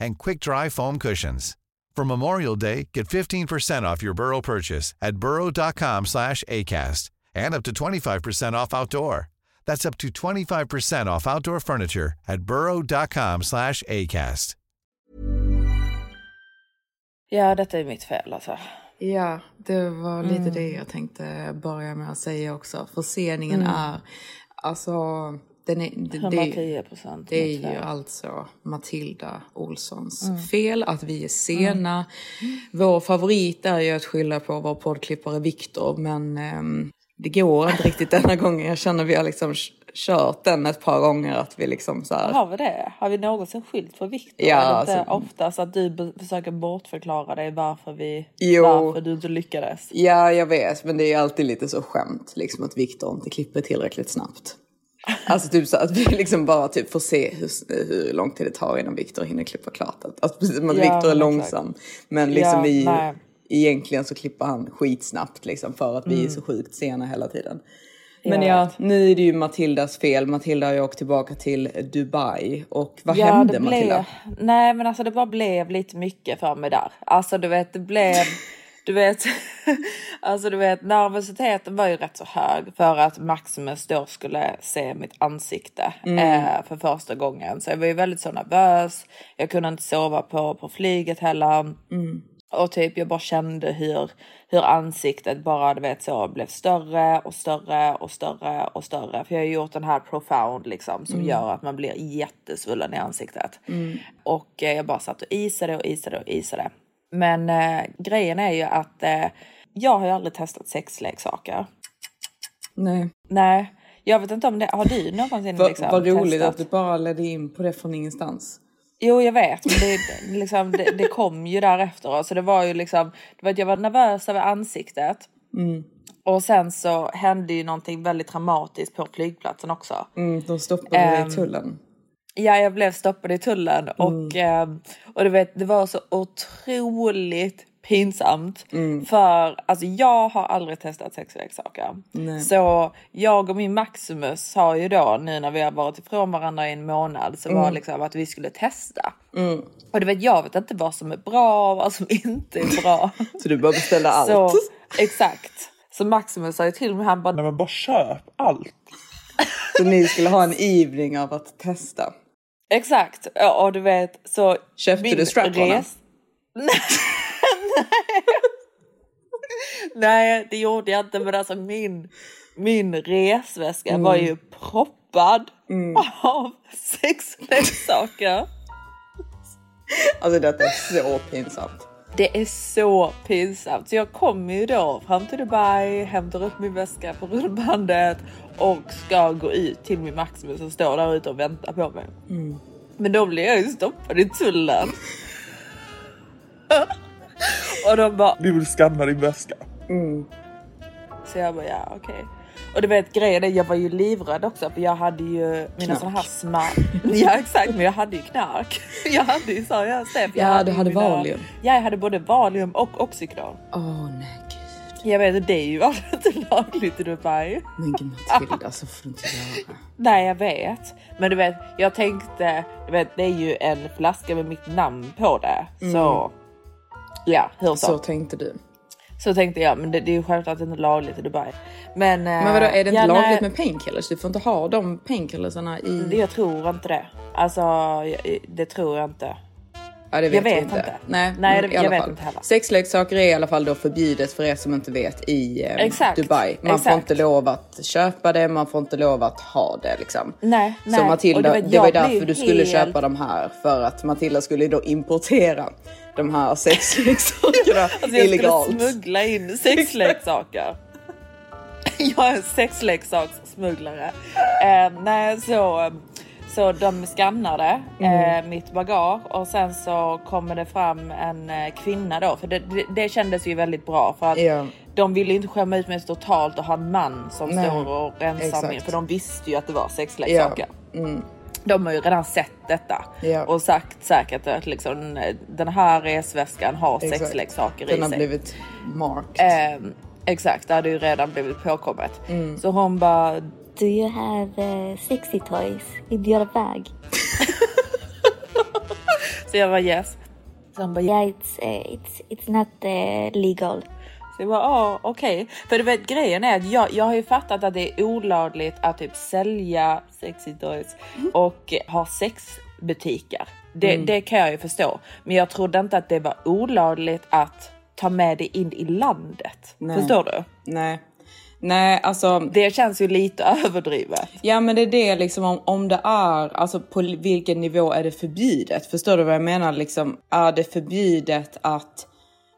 and quick-dry foam cushions. For Memorial Day, get 15% off your Burrow purchase at burrow.com slash ACAST and up to 25% off outdoor. That's up to 25% off outdoor furniture at burrow.com slash ACAST. Ja, detta är mitt fel alltså. Ja, det var lite Mm. det jag tänkte börja med att säga också. Förseningen Mm. är, alltså, den är, det, det, 110 procent. det är ju alltså Matilda Olssons Mm. fel att vi är sena. Vår favorit är ju att skylla på vår poddklippare Viktor, men ehm, det går inte riktigt denna gången. Jag känner vi har liksom kört den ett par gånger att vi liksom så här. Har vi det? Har vi någonsin skilt på Viktor? Ja, är det inte alltså- oftast att du försöker bortförklara dig varför vi... Jo. Varför du inte lyckades? Ja, jag vet, men det är alltid lite så skämt liksom att Viktor inte klipper tillräckligt snabbt. Alltså typ så att vi liksom bara typ får se hur, hur lång tid det tar innan Viktor hinner klippa klart. Att, att, att Ja, Viktor är långsam. Men liksom Ja, i, nej. egentligen så klipper han skitsnabbt liksom för att vi är så sjukt sena hela tiden. Men Mm. Ja, nu är det ju Matildas fel. Matilda har ju åkt tillbaka till Dubai. Och vad Ja, hände det Matilda? blev, nej men alltså det bara blev lite mycket för mig där. Alltså du vet det blev, du vet, alltså du vet nervositeten var ju rätt så hög för att Maximus då skulle se mitt ansikte eh, för första gången. Så jag var ju väldigt så nervös. Jag kunde inte sova på, på flyget heller. Och typ jag bara kände hur, hur ansiktet bara du vet så blev större och större och större och större. För jag har gjort den här profound liksom som gör att man blir jättesvullen i ansiktet. Och eh, jag bara satt och isade och isade och isade. Men eh, grejen är ju att eh, jag har ju aldrig testat sexleksaker. Nej. Nej, jag vet inte om det, har du någonsin Vad liksom vad roligt testat? att du bara ledde in på det från ingenstans. Jo, jag vet. Men det, liksom, det, det kom ju därefter. Så det var ju liksom, du vet, jag var nervös över ansiktet. Och sen så hände ju någonting väldigt traumatiskt på flygplatsen också. Mm, de stoppade dig Ehm, i tullen. Ja, jag blev stoppad i tullen och, eh, och du vet, det var så otroligt pinsamt. För alltså, jag har aldrig testat sexleksaker. Så jag och min Maximus har ju då nu när vi har varit ifrån varandra i en månad så var liksom att vi skulle testa. Och du vet, jag vet inte vad som är bra och vad som inte är bra. Så du bara beställde allt. så exakt. Så Maximus sa ju till mig, han bara Nej men bara köp allt. Så ni skulle ha en evening av att testa. Exakt, Ja, och du vet så... Köpte du strap-onen? res- Nej. Nej, det gjorde jag inte. Men alltså min, min resväska var ju proppad av sexleksaker. Alltså detta är så pinsamt. Det är så pinsamt. Så jag kommer ju då fram till Dubai, hämtar upp min väska på rullbandet och ska gå ut till min Maximus som står där ute och väntar på mig. Men då blir jag ju stoppad i tullen. och de bara, Vi vill skanna din väska. så jag bara ja okej. Och du vet grejen är jag var ju livrädd också för jag hade ju mina sådana här smart. Ja exakt men jag hade ju knark. Jag hade ju sa jag Steff. jag Ja, du ju hade mina- Valium. Ja jag hade både Valium och Oxycodon. Åh nej gud. Jag vet det är ju inte lagligt i Dubai. Men gud Matilda, så får du inte göra. Nej jag vet. Men du vet jag tänkte, du vet det är ju en flaska med mitt namn på det. Så ja hur så. Så så. tänkte du. Tänkte jag men det, det är ju självklart inte lagligt i Dubai. Men, Men vadå, är det inte ja, lagligt nej, med painkillers? Du får inte ha de painkillersarna i... det- Jag tror inte det. Alltså jag- det tror jag inte. Ja, det vet Jag vet inte. inte. Nej, Nej, det- i alla jag vet inte heller. Sexleksaker är i alla fall då förbjudet för er som inte vet i eh, Dubai. Man får exakt. inte lov att köpa det, man får inte lov att ha det liksom. Nej, Så nej. Och Matilda, vet, det var ju jag därför du skulle helt- köpa de här. För att Matilda skulle då importera de här sexleksakerna Alltså jag illegalt. skulle smuggla in sexleksaker. jag är en sexleksakssmugglare. Eh, nej, så, Så de skannade Mm. eh, mitt bagage och sen så kommer det fram en eh, kvinna då. För det, det, det kändes ju väldigt bra för att Ja. de ville inte skämma ut mig totalt och ha en man som Nej, står och rensar min. För de visste ju att det var sexleksaker. Ja. Mm. De har ju redan sett detta Ja. och sagt säkert att liksom, eh, den här resväskan har Exakt. sexleksaker Den i har sig. blivit marked. Ehm, exakt, det hade ju redan blivit påkommet. Mm. Så hon bara, Do you have uh, sexy toys in your bag? så jag var yes. Så hon bara, Yeah, it's uh, it's it's not uh, legal. Jag bara, ja okej. För du vet grejen är att jag, jag har ju fattat att det är olagligt att typ sälja sexy toys och ha sexbutiker. Det, det kan jag ju förstå. Men jag trodde inte att det var olagligt att ta med det in i landet. Nej. Förstår du? Nej. Nej, alltså. Det känns ju lite överdrivet. Ja men det är det liksom om, om det är, alltså på vilken nivå är det förbjudet? Förstår du vad jag menar? Liksom, är det förbjudet att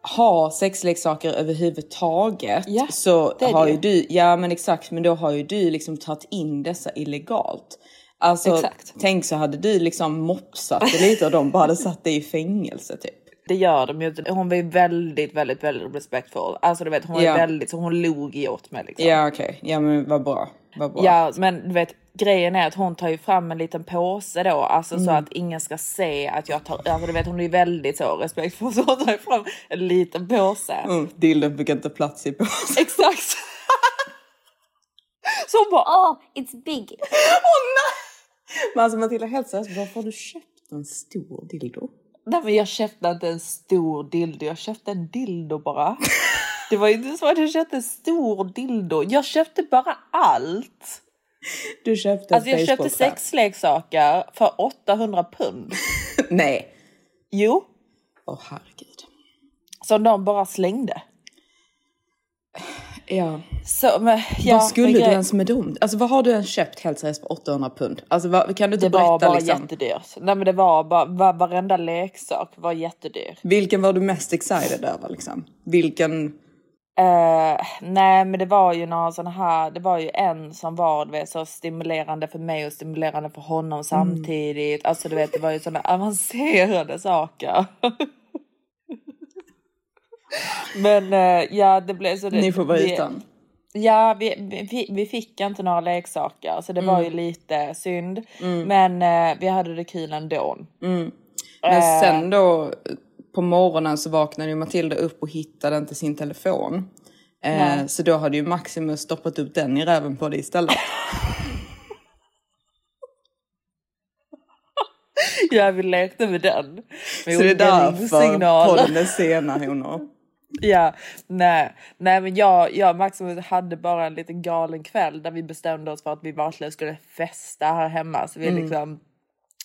ha sexleksaker överhuvudtaget Ja, så har det ju. du, ja men exakt, men då har ju du liksom tagit in dessa illegalt. Alltså Exakt. tänk så hade du liksom mopsat det lite och de bara hade satt dig i fängelse typ. Det gör de ju. Hon var ju väldigt, väldigt, väldigt respectful. Alltså du vet, hon var Ja. väldigt, så hon log ju åt mig liksom. Ja okej, ja men vad bra. Vad bra. Ja, men du vet grejen är att hon tar ju fram en liten påse då, alltså Mm. så att ingen ska se att jag tar, alltså du vet hon är ju väldigt så respektfull så hon tar ju fram en liten påse. Mm, Dildon fick inte plats i påsen. Exakt. så hon bara, Oh, it's big. Men alltså Matilda helt seriöst, varför har du köpt en stor dildo? Nej men jag köpte inte en stor dildo, jag köpte en dildo bara. Det var inte så att jag köpte en stor dildo, jag köpte bara allt. Du köpte Alltså jag köpte sexleksaker för 800 pund. Nej. Jo, Åh herregud. som de bara slängde. Ja. Så, men, ja, vad skulle men du grej- ens med dem? Alltså vad har du ens köpt helt seriöst för 800 pund? Alltså vad, kan du inte Det var berätta bara liksom? jättedyrt. Nej men det var bara, var, varenda leksak var jättedyr. Vilken var du mest excited över liksom? Vilken? Eh, nej men det var ju några sådana här, det var ju en som var du vet, så stimulerande för mig och stimulerande för honom samtidigt. Alltså du vet det var ju sådana avancerade saker. men eh, ja det blev så. Det, Ni får vara vi- utan. Ja, vi, vi, vi fick inte några leksaker så det var Mm. ju lite synd. Men eh, vi hade det kul ändå. Men Eh. sen då på morgonen så vaknade ju Matilda upp och hittade inte sin telefon. Eh, så då hade ju Maximus stoppat upp den i räven på dig istället. Ja, vi lekte med den. Med så det är därför podden är sena honor. Ja, nej, nej men jag, jag och Maximus hade bara en liten galen kväll där vi bestämde oss för att vi verkligen skulle festa här hemma. Så vi liksom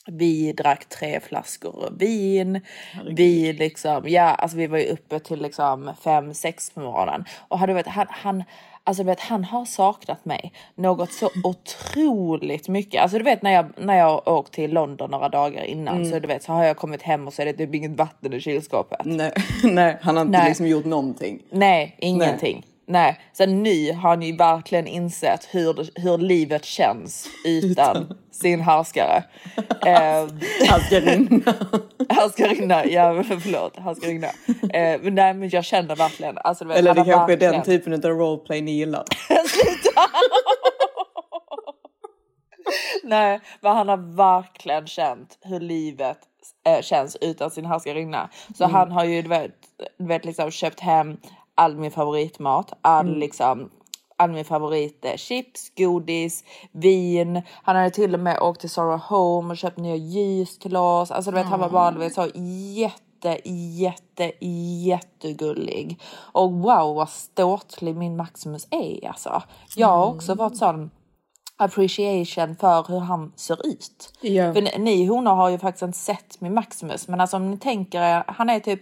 vi drack tre flaskor vin. Vi liksom, ja alltså vi var ju uppe till liksom fem, sex på morgonen. Och hade vet, han, han, alltså du vet, han har saknat mig något så otroligt mycket. Alltså du vet när jag, när jag åkt till London några dagar innan så du vet så har jag kommit hem och så är det typ inget vatten i kylskåpet. Nej, nej, han har inte Nej. liksom gjort någonting. Nej, ingenting. Nej. Sen nu har ni verkligen insett hur, hur livet känns utan sin härskare. eh, Han ska ringa. härskarinna, ja förlåt, härskarinna. Eh, men nej men jag känner verkligen. Alltså, vet, Eller det kanske är den typen av roleplay ni gillar. Nej, men han har verkligen känt hur livet eh, känns utan sin härskarinna. Så han har ju du vet, du vet liksom köpt hem all min favoritmat, all liksom all min favorit eh, chips, godis, vin. Han hade till och med åkt till Sarah Home och köpt nya ljus till oss. Alltså du vet han var bara du vet, så jätte, jätte, jättegullig. Och wow vad ståtlig min Maximus är alltså. Jag har också varit sån appreciation för hur han ser ut. Ja. För ni, ni honor har ju faktiskt inte sett min Maximus men alltså om ni tänker er, han är typ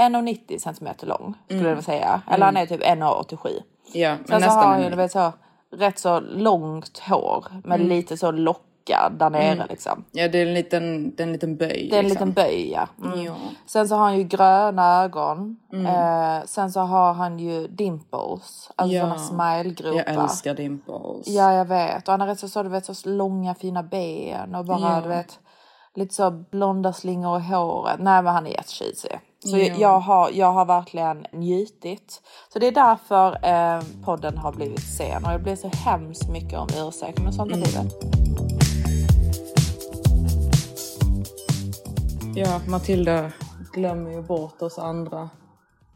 1,90 centimeter lång skulle jag vilja säga. Eller han är typ 1,87. Ja, men Sen så har nästan han ju vet, så, rätt så långt hår med lite så backar där nere liksom. Ja, det är en liten, det är en liten böj. Det är en liksom. liten böj ja. Mm. Ja. Sen så har han ju gröna ögon. Eh, sen så har han ju dimples. Alltså Ja. såna smilegropar. Jag älskar dimples. Ja jag vet. Och han har rätt så, så, du vet, så långa fina ben och bara Ja. du vet lite så blonda slingor i håret. Nej men han är jättecheesy. Så Ja. jag, har, jag har verkligen njutit. Så det är därför eh, podden har blivit sen och jag blir så hemskt mycket om ursäkt men sånt är Mm. livet. Ja, Matilda glömmer ju bort oss andra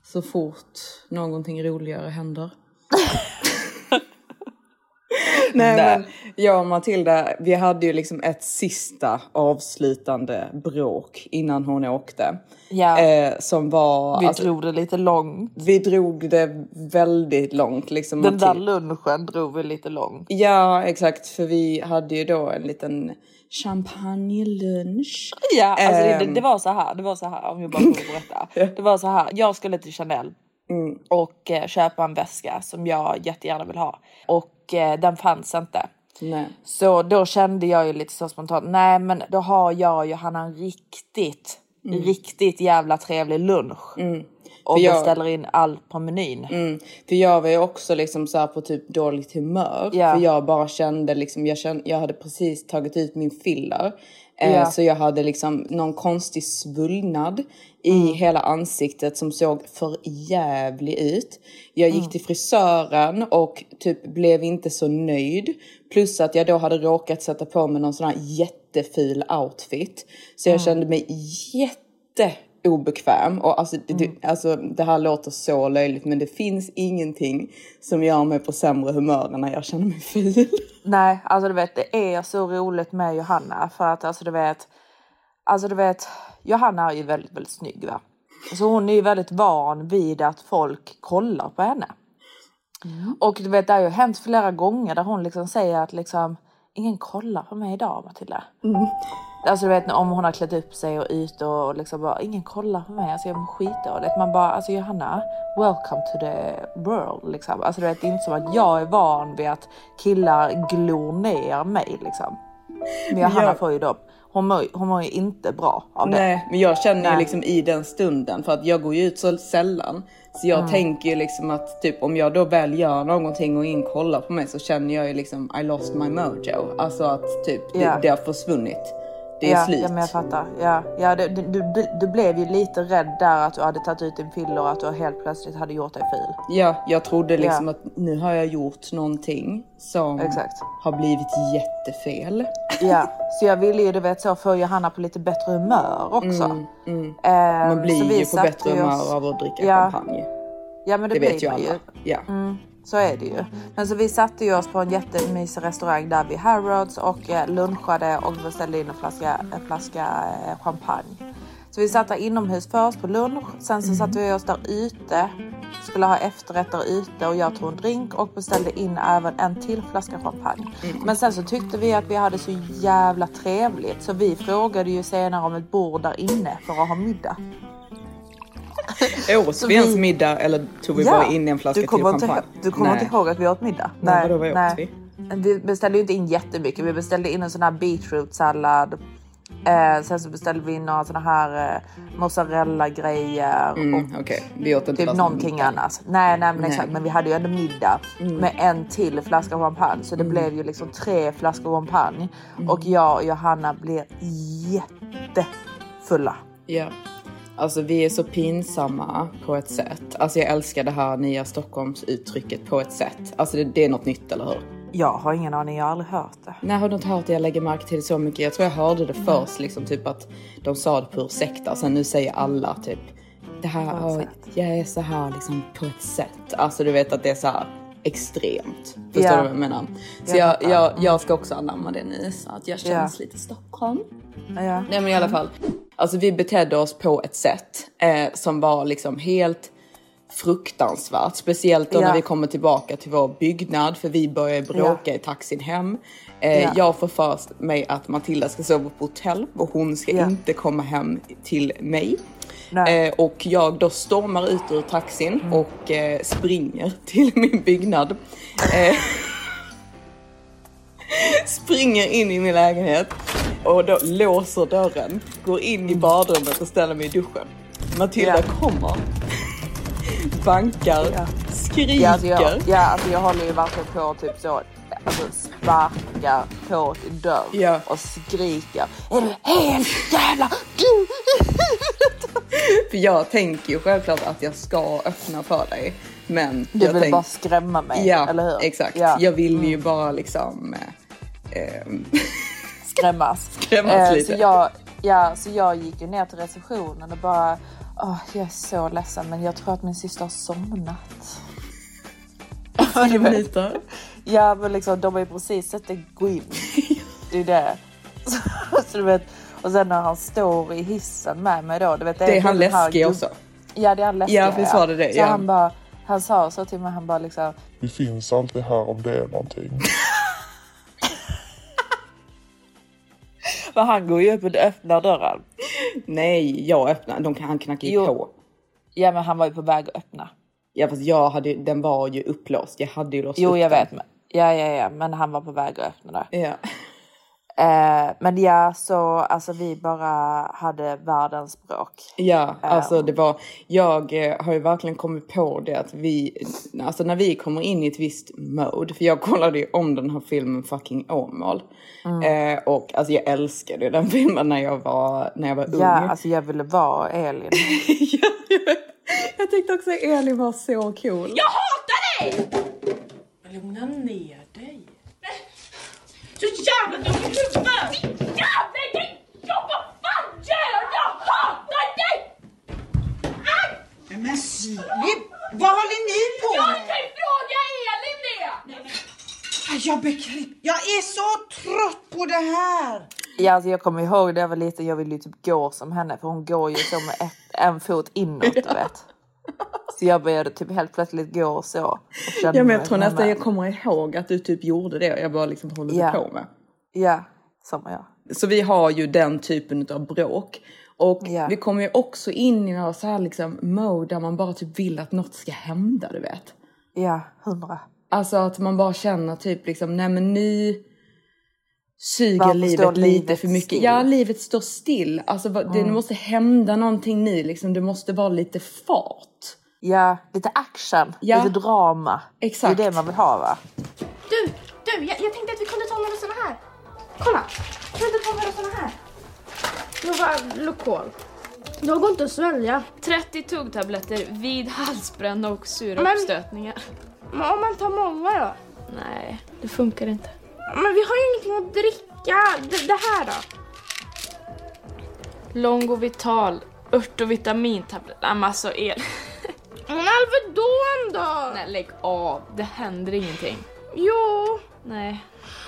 så fort någonting roligare händer. Nej, men jag och Matilda, vi hade ju liksom ett sista avslutande bråk innan hon åkte. Ja. Eh, som var... Vi alltså, drog det lite långt. vi drog det väldigt långt. Liksom, Den där Matil- lunchen drog vi lite långt. Ja, exakt. För vi hade ju då en liten champagnelunch. Ja, alltså det, det, Ehm. det var så här. Det var så här om jag bara får berätta. Det var så här. Jag skulle till Chanel Mm. och eh, köpa en väska som jag jättegärna vill ha och eh, den fanns inte. Nej. Så då kände jag ju lite så spontant. Nej, men då har jag och Johanna en riktigt, riktigt jävla trevlig lunch. Och Mm. För jag- beställer in allt på menyn. Mm. För jag var ju också liksom så på typ dåligt humör. Ja. För jag bara kände liksom, jag, kände, jag hade precis tagit ut min filler. Eh, Ja. Så jag hade liksom någon konstig svullnad i hela ansiktet som såg för jävlig ut. Jag gick till frisören och typ blev inte så nöjd. Plus att jag då hade råkat sätta på mig någon sån här jättefil outfit. Så jag kände mig jätte obekväm. Och alltså, det, det- alltså, det här låter så löjligt men det finns ingenting som gör mig på sämre humör än när jag känner mig ful. Nej, alltså du vet det är så roligt med Johanna för att alltså du vet, alltså du vet, Johanna är ju väldigt, väldigt snygg va. Så hon är ju väldigt van vid att folk kollar på henne. Och du vet det har ju hänt flera gånger där hon liksom säger att liksom ingen kollar på mig idag Matilda. Alltså du vet om hon har klätt upp sig och ut och liksom bara ingen kollar på mig. Alltså jag mår skitdåligt. Man bara alltså Johanna, welcome to the world liksom. Alltså du vet det är inte som att jag är van vid att killar glor ner mig liksom. Men Johanna jag- får ju då, hon mår, hon mår ju inte bra av det. Nej, men jag känner ju Nej. liksom i den stunden för att jag går ju ut så sällan. Så jag tänker ju liksom att typ om jag då väl gör någonting och ingen kollar på mig så känner jag ju liksom I lost my mojo. Alltså att typ Ja. det, det har försvunnit. Det är ja, slut. Ja, men jag fattar. Ja, ja, det, du, du, du blev ju lite rädd där att du hade tagit ut din piller och att du helt plötsligt hade gjort dig fil. Ja, jag trodde liksom Ja. att nu har jag gjort någonting som Exakt. har blivit jättefel. Ja, så jag ville ju du vet så få Johanna på lite bättre humör också. Mm, Ehm, Man blir ju på bättre humör oss- av att dricka Ja. champagne. Ja men det, Det vet ju alla. Ja. Mm, så är det ju. Men så vi satte ju oss på en jättemysig restaurang där vid Harrods och eh, lunchade och beställde in en flaska, en flaska eh, champagne. Så vi satt där inomhus först på lunch. Sen så satte vi oss där ute. Skulle ha efterrätter ute och jag tog en drink och beställde in även en till flaska champagne. Men sen så tyckte vi att vi hade så jävla trevligt så vi frågade ju senare om ett bord där inne för att ha middag. Så vi middag eller tog vi bara in en flaska du till kommer inte, champagne? Du kommer Nej. inte ihåg att vi åt middag? Nej, vadå, vad åt vi? Vi beställde ju inte in jättemycket. Vi beställde in en sån här beetrootsallad. Eh, sen så beställde vi in några såna här eh, mozzarella grejer Mm, och Okej, vi åt inte typ någonting middag. annat. Nej, nej, men Nej. exakt. Men vi hade ju ändå middag med en till flaska champagne, så det blev ju liksom tre flaskor champagne och jag och Johanna blev jättefulla. Ja. Alltså vi är så pinsamma på ett sätt. Alltså jag älskar det här nya Stockholmsuttrycket på ett sätt. Alltså det, det är något nytt, eller hur? Jag har ingen aning, jag har aldrig hört det. Nej, har du inte hört det? Jag lägger märke till det så mycket. Jag tror jag hörde det först, liksom typ att de sa det på ursäkta. Sen nu säger alla typ det här, sätt. jag är så här liksom på ett sätt. Alltså du vet att det är så här extremt. Förstår Ja. du vad jag menar? Så Jag jag, jag, ska också anamma det nu så att jag känns Ja. lite Stockholm. Ja. Nej men i alla fall. Alltså vi betedde oss på ett sätt eh, som var liksom helt fruktansvärt. Speciellt då Ja. när vi kommer tillbaka till vår byggnad för vi börjar bråka i taxin hem. Eh, Ja. Jag får för mig att Matilda ska sova på hotell och hon ska Ja. inte komma hem till mig. Mm. Eh, och jag då stormar ut ur taxin och eh, springer till min byggnad. Eh, springer in i min lägenhet och då låser dörren, går in i badrummet och ställer mig i duschen. Matilda Ja. kommer, bankar, Ja. skriker. Ja, alltså jag, ja, alltså jag håller ju verkligen på typ så. Alltså sparkar på dörr Ja. och skriker. Är du helt jävla dum? För jag tänker ju självklart att jag ska öppna för dig. Men Du vill tänk- bara skrämma mig, Ja, eller hur? exakt. Ja. Jag vill ju bara liksom... Eh, skrämmas. Skrämmas Eh, lite. Så jag, ja, så jag gick ju ner till receptionen och bara, åh, jag är så ledsen men jag tror att min syster har somnat. tio minuter. Ja men liksom de har ju precis sett det gå in. Det är det. Så, så du vet, och sen när han står i hissen med mig då. Du vet, Det är han den här läskig också. Ja det är han läskiga. Ja, visst var det det, Så ja. han bara, han sa så till mig, han bara liksom, Vi finns alltid här om det är någonting. För han går ju upp och öppnar dörren. Nej, jag öppnar. De kan, han knackar ju på. Ja men han var ju på väg att öppna. Ja fast jag hade, den var ju upplåst. Jag hade ju låst Jo upp jag den. vet. Men, ja ja ja men han var på väg att öppna där. Ja. Eh, men ja, så alltså vi bara hade världens bråk. Ja, alltså det var, jag eh, har ju verkligen kommit på det att vi, alltså när vi kommer in i ett visst mode, för jag kollade ju om den här filmen fucking Åmål. Eh, och alltså jag älskade den filmen när jag var, när jag var ung. Ja, alltså jag ville vara Elin. ja, jag, tyckte också att Elin var så cool. Jag hatar dig! Lugna ner dig. Så jävla dum i huvudet! Jävla dig! Jag vad fan gör Jag hatar dig! Aj! Men Filip, vad håller ni på Jag med? kan ju fråga Elin det! Jag begriper. Jag är så trött på det här. Ja, alltså jag kommer ihåg när jag var liten, jag ville ju typ gå som henne för hon går ju med ett, en fot inåt du vet. Så jag började typ helt plötsligt gå så. och Ja men jag tror nästan jag kommer ihåg att du typ gjorde det och jag bara liksom håller Ja. på med. Ja, samma jag. Så vi har ju den typen av bråk. Och Ja. vi kommer ju också in i några så här liksom mode där man bara typ vill att något ska hända, du vet. Ja, hundra. Alltså att man bara känner typ liksom, nej men nu suger livet lite för mycket. still? Ja, livet står still. Alltså det måste hända någonting nu liksom. Det måste vara lite fart. Ja, lite action, Ja. lite drama. Exakt. Det är det man vill ha va? Du, du, jag, jag tänkte att vi kunde ta några såna här. Kolla, kan vi inte ta några såna här? Några lokal. De går inte att svälja. 30 tuggtabletter vid halsbränna och sura Men- uppstötningar. Men om man tar många då? Nej, det funkar inte. Men vi har ju ingenting att dricka. Det, det här då? Longovital, ört och vitamintabletter. Men alltså el. Men Alvedon då? Nej lägg av, det händer ingenting. Jo, Nej.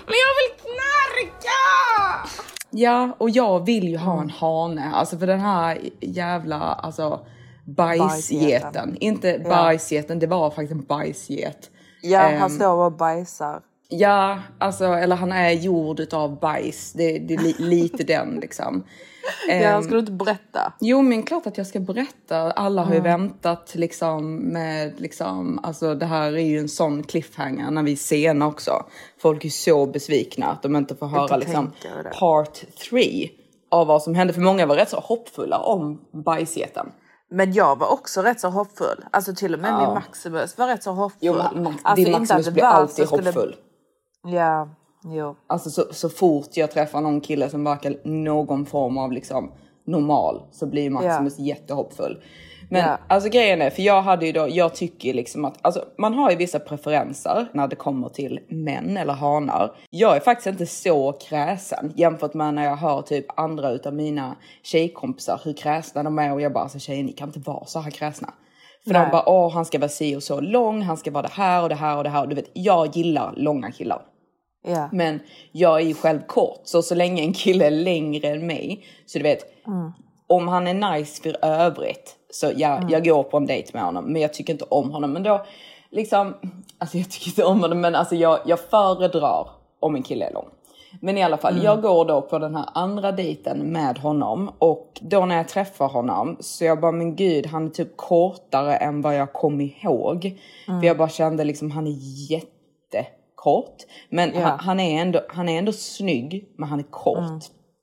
men jag vill knarka! Ja, och jag vill ju ha en hane. Alltså för den här jävla alltså bajsgeten. Inte bajsgeten, det var faktiskt en bajsget. Ja, Ehm. han står och bajsar. Ja, alltså eller han är gjord utav bajs. Det, det är li, lite den liksom. Ja, Ehm, ska du inte berätta? Jo men klart att jag ska berätta. Alla har ju väntat liksom med liksom, alltså det här är ju en sån cliffhanger när vi är sena också. Folk är så besvikna att de inte får höra kan liksom part 3 av vad som hände. För många var rätt så hoppfulla om bajsgeten. Men jag var också rätt så hoppfull. Alltså till och med Ja. min Maximus var rätt så hoppfull. Jo, Max, alltså, din inte Maximus blir alltid skulle- hoppfull. Ja, jo. Alltså så, så fort jag träffar någon kille som verkar någon form av liksom normal så blir Maximus jättehoppfull. Men Ja. alltså grejen är, för jag hade ju då, jag tycker liksom att, alltså man har ju vissa preferenser när det kommer till män eller hanar. Jag är faktiskt inte så kräsen jämfört med när jag hör typ andra utav mina tjejkompisar hur kräsna de är och jag bara alltså tjejer ni kan inte vara så här kräsna. För de Nej. bara åh han ska vara si och så lång, han ska vara det här och det här och det här. Och du vet jag gillar långa killar. Ja. Men jag är ju själv kort, så så länge en kille är längre än mig, så du vet, om han är nice för övrigt, så ja, jag går på en dejt med honom, men jag tycker inte om honom. Men då, liksom, alltså jag tycker inte om honom, men alltså jag, jag föredrar om en kille är lång. Men i alla fall, jag går då på den här andra dejten med honom och då när jag träffar honom så jag bara, men gud, han är typ kortare än vad jag kom ihåg. För jag bara kände liksom, han är jätte kort. Men Ja. han, han, är ändå, han är ändå snygg, men han är kort.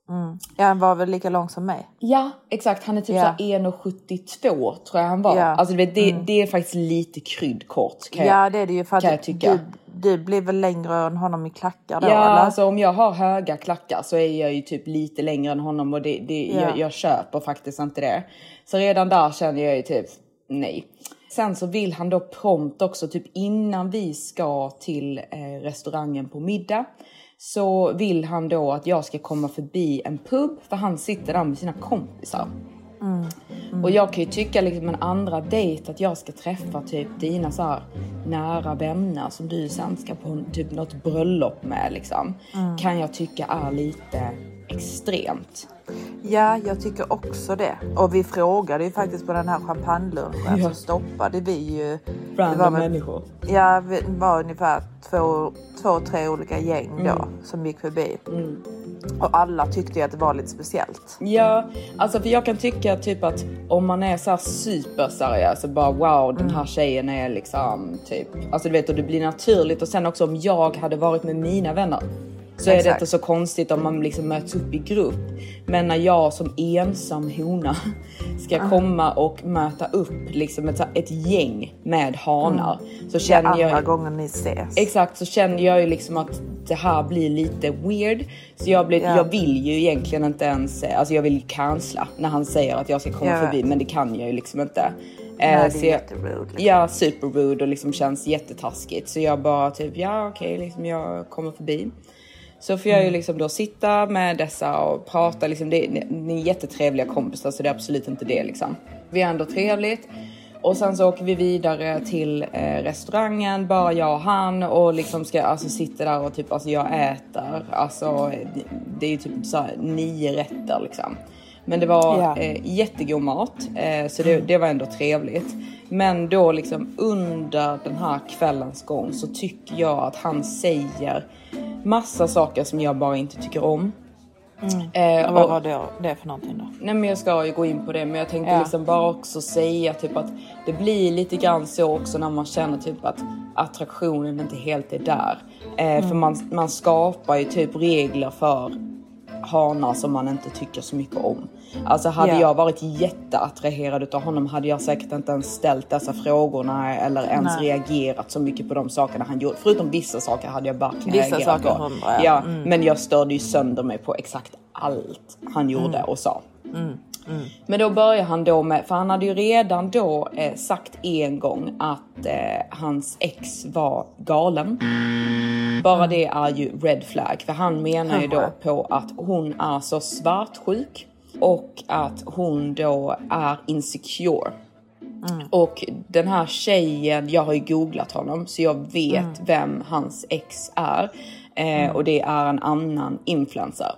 Mm. Ja, han var väl lika lång som mig. Ja, exakt. Han är typ Ja. så här 1,72 tror jag han var. Ja. Alltså vet, det, det är faktiskt lite kryddkort. Kan Ja jag, det är det ju för att du, du blir väl längre än honom i klackar då Ja, eller? alltså om jag har höga klackar så är jag ju typ lite längre än honom och det, det, Ja. jag, jag köper faktiskt inte det. Så redan där känner jag ju typ nej. Sen så vill han då prompt också typ innan vi ska till eh, restaurangen på middag så vill han då att jag ska komma förbi en pub för han sitter där med sina kompisar. Och jag kan ju tycka liksom en andra dejt att jag ska träffa typ dina så nära vänner som du sen ska på typ något bröllop med liksom. Kan jag tycka är lite extremt. Ja, jag tycker också det. Och vi frågade ju faktiskt på den här champagnelunchen Ja. så stoppade vi ju. Random det var väl- människor. Ja, det var ungefär två, två tre olika gäng då Mm. som gick förbi. Och alla tyckte ju att det var lite speciellt. Ja, alltså för jag kan tycka typ att om man är så här superseriös och bara wow den här tjejen är liksom typ, alltså du vet och det blir naturligt och sen också om jag hade varit med mina vänner så är det Exakt. inte så konstigt om man liksom möts upp i grupp. Men när jag som ensam hona ska komma och möta upp liksom ett, ett gäng med hanar så Det är känner andra jag gången ni ses. Exakt, så känner jag ju liksom att det här blir lite weird. Så jag, blir, Ja. jag vill ju egentligen inte ens, eh, alltså jag vill cancella när han säger att jag ska komma vet. förbi men det kan jag ju liksom inte. Eh, Nej, det är så jag-. Liksom. Ja, super rude och liksom känns jättetaskigt. Så jag bara typ, ja okej, liksom jag kommer förbi. Så får jag Mm. ju liksom då sitta med dessa och prata. Liksom, det, det är jättetrevliga kompisar så det är absolut inte det liksom. Vi har ändå trevligt. Och sen så åker vi vidare till eh, restaurangen, bara jag och han och liksom ska alltså sitta där och typ alltså jag äter. Alltså det, är ju typ så nio rätter liksom. Men det var Ja. eh, jättegod mat eh, så det, det var ändå trevligt. Men då liksom under den här kvällens gång så tycker jag att han säger massa saker som jag bara inte tycker om. Eh, Vad och- var det, det för någonting då? Nej men jag ska ju gå in på det men jag tänkte Ja. liksom bara också säga typ att det blir lite grann så också när man känner typ att attraktionen inte helt är där. Eh, För man, man skapar ju typ regler för hanar som man inte tycker så mycket om. Alltså hade Ja. jag varit jätteattraherad utav honom hade jag säkert inte ens ställt dessa frågorna eller ens Nej. reagerat så mycket på de sakerna han gjorde. Förutom vissa saker hade jag verkligen Vissa reagerat saker, på. hundra, ja. ja. Mm. Men jag störde ju sönder mig på exakt allt han gjorde och sa. Men då börjar han då med, för han hade ju redan då eh, sagt en gång att eh, hans ex var galen. Bara det är ju red flag, för han menar ju då på att hon är så svartsjuk och att hon då är insecure. Och den här tjejen, jag har ju googlat honom så jag vet vem hans ex är. Eh, Och det är en annan influencer.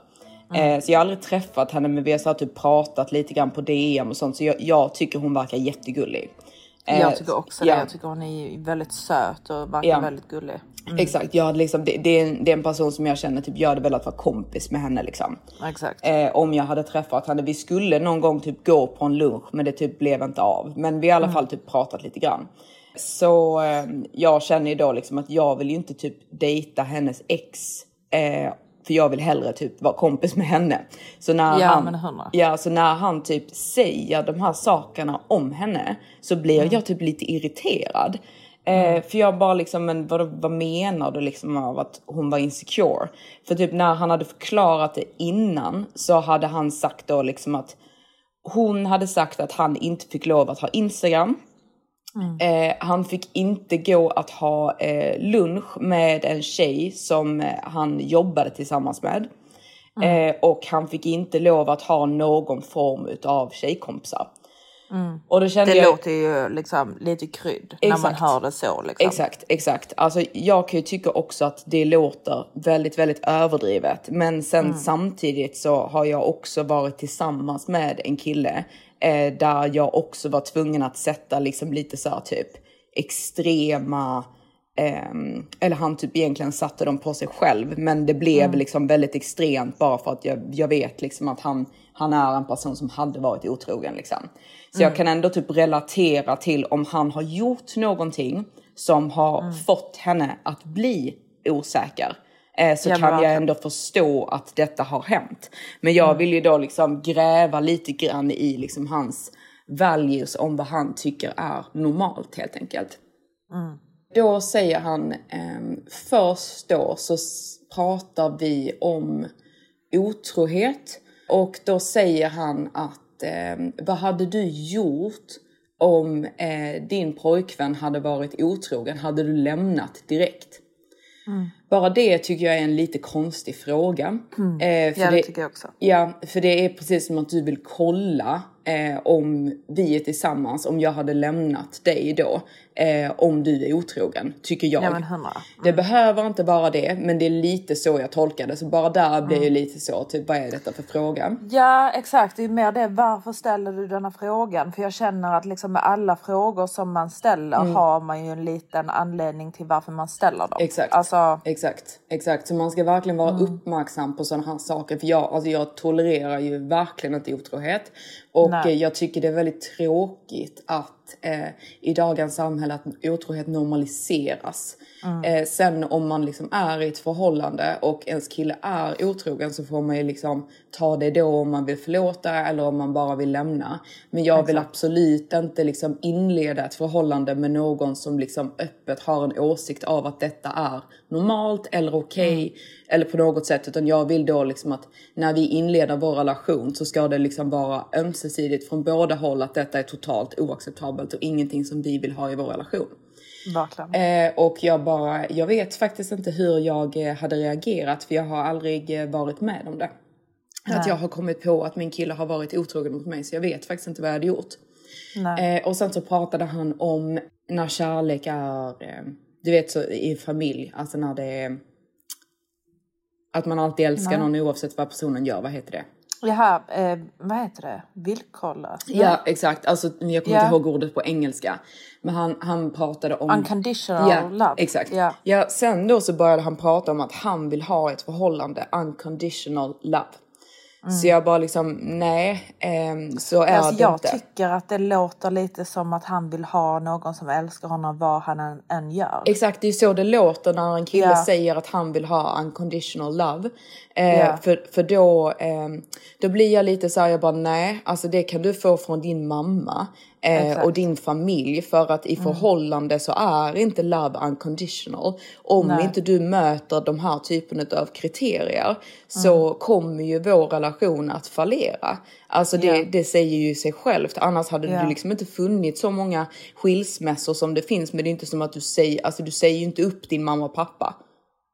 Eh, så jag har aldrig träffat henne men vi har så typ pratat lite grann på DM och sånt så jag, jag tycker hon verkar jättegullig. Eh, Jag tycker också ja. det. Jag tycker hon är väldigt söt och verkar Ja. väldigt gullig. Exakt, jag hade liksom, det, det, är en, det är en person som jag känner typ jag hade velat vara kompis med henne liksom. Exakt. Eh, om jag hade träffat henne. Vi skulle någon gång typ gå på en lunch men det typ blev inte av. Men vi har i alla fall typ pratat lite grann. Så eh, jag känner ju då liksom att jag vill ju inte typ dejta hennes ex. Eh, för jag vill hellre typ vara kompis med henne. Så när, Ja, han, ja, så när han typ säger de här sakerna om henne så blir Mm. jag typ lite irriterad. Eh, för jag bara liksom, men vad, vad menar du liksom av att hon var insecure? För typ när han hade förklarat det innan så hade han sagt då liksom att hon hade sagt att han inte fick lov att ha Instagram. Eh, han fick inte gå att ha eh, lunch med en tjej som eh, han jobbade tillsammans med. Eh, och han fick inte lov att ha någon form av tjejkompisar. Och då kände Det jag... låter ju liksom lite krydd när man Exakt. hör det så. Liksom. Exakt, exakt. Alltså jag kan ju tycka också att det låter väldigt, väldigt överdrivet. Men sen samtidigt så har jag också varit tillsammans med en kille eh, där jag också var tvungen att sätta liksom lite så här typ extrema ehm, eller han typ egentligen satte dem på sig själv men det blev liksom väldigt extremt bara för att jag, jag vet liksom att han, han är en person som hade varit otrogen liksom. Så jag kan ändå typ relatera till om han har gjort någonting som har fått henne att bli osäker så Ja, kan jag ändå förstå att detta har hänt. Men jag Mm. vill ju då liksom gräva lite grann i liksom hans values om vad han tycker är normalt helt enkelt. Mm. Då säger han, ehm, först då så pratar vi om otrohet och då säger han att ehm, vad hade du gjort om eh, din pojkvän hade varit otrogen? Hade du lämnat direkt? Mm. Bara det tycker jag är en lite konstig fråga. Eh, för Ja, det tycker jag också. Ja, för det är precis som att du vill kolla eh, om vi är tillsammans, om jag hade lämnat dig då, eh, om du är otrogen, tycker jag. Ja men hundra. Det behöver inte vara det, men det är lite så jag tolkar det. Så bara där blir Mm. ju lite så, typ vad är detta för fråga? Ja exakt, det är mer det. Varför ställer du denna frågan? För jag känner att liksom med alla frågor som man ställer Mm. har man ju en liten anledning till varför man ställer dem. Exakt. Alltså, Exakt, exakt. Så man ska verkligen vara Mm. uppmärksam på sådana här saker. För jag, alltså jag tolererar ju verkligen inte otrohet. Och Nej. eh, jag tycker det är väldigt tråkigt att eh, i dagens samhälle att otrohet normaliseras. Mm. Eh, sen om man liksom är i ett förhållande och ens kille är otrogen så får man ju liksom ta det då om man vill förlåta eller om man bara vill lämna. Men jag vill absolut inte liksom inleda ett förhållande med någon som liksom öppet har en åsikt av att detta är normalt eller okej eller på något sätt. Utan jag vill då liksom att när vi inleder vår relation så ska det liksom vara ömsesidigt från båda håll att detta är totalt oacceptabelt och ingenting som vi vill ha i vår relation. Eh, och jag bara, jag vet faktiskt inte hur jag eh, hade reagerat för jag har aldrig eh, varit med om det. Att jag har kommit på att min kille har varit otrogen mot mig så jag vet faktiskt inte vad jag hade gjort. Nej. Eh, och sen så pratade han om när kärlek är, eh, du vet så i familj, alltså när det är att man alltid älskar någon oavsett vad personen gör, vad heter det? Jaha, eh, vad heter det? Villkorlöst? Ja exakt, alltså jag kommer Ja. inte ihåg ordet på engelska. Men han, han pratade om... Unconditional ja, love. Exakt. Ja. Ja, sen då så började han prata om att han vill ha ett förhållande, unconditional love. Så jag bara liksom, nej, ehm, så är Alltså, det jag inte. tycker att det låter lite som att han vill ha någon som älskar honom vad han än, än gör. Exakt, det är så det låter när en kille Ja. säger att han vill ha unconditional love. Eh, Ja. För, för då, ehm, då blir jag lite så här, jag bara nej, alltså det kan du få från din mamma eh. Mm. och din familj för att i förhållande så är inte love unconditional. Om Nej. inte du möter de här typen av kriterier så Mm. kommer ju vår relation att fallera. Alltså det, Ja. det säger ju sig självt, annars hade Ja. du liksom inte funnits så många skilsmässor som det finns. Men det är inte som att du säger, alltså du säger ju inte upp din mamma och pappa.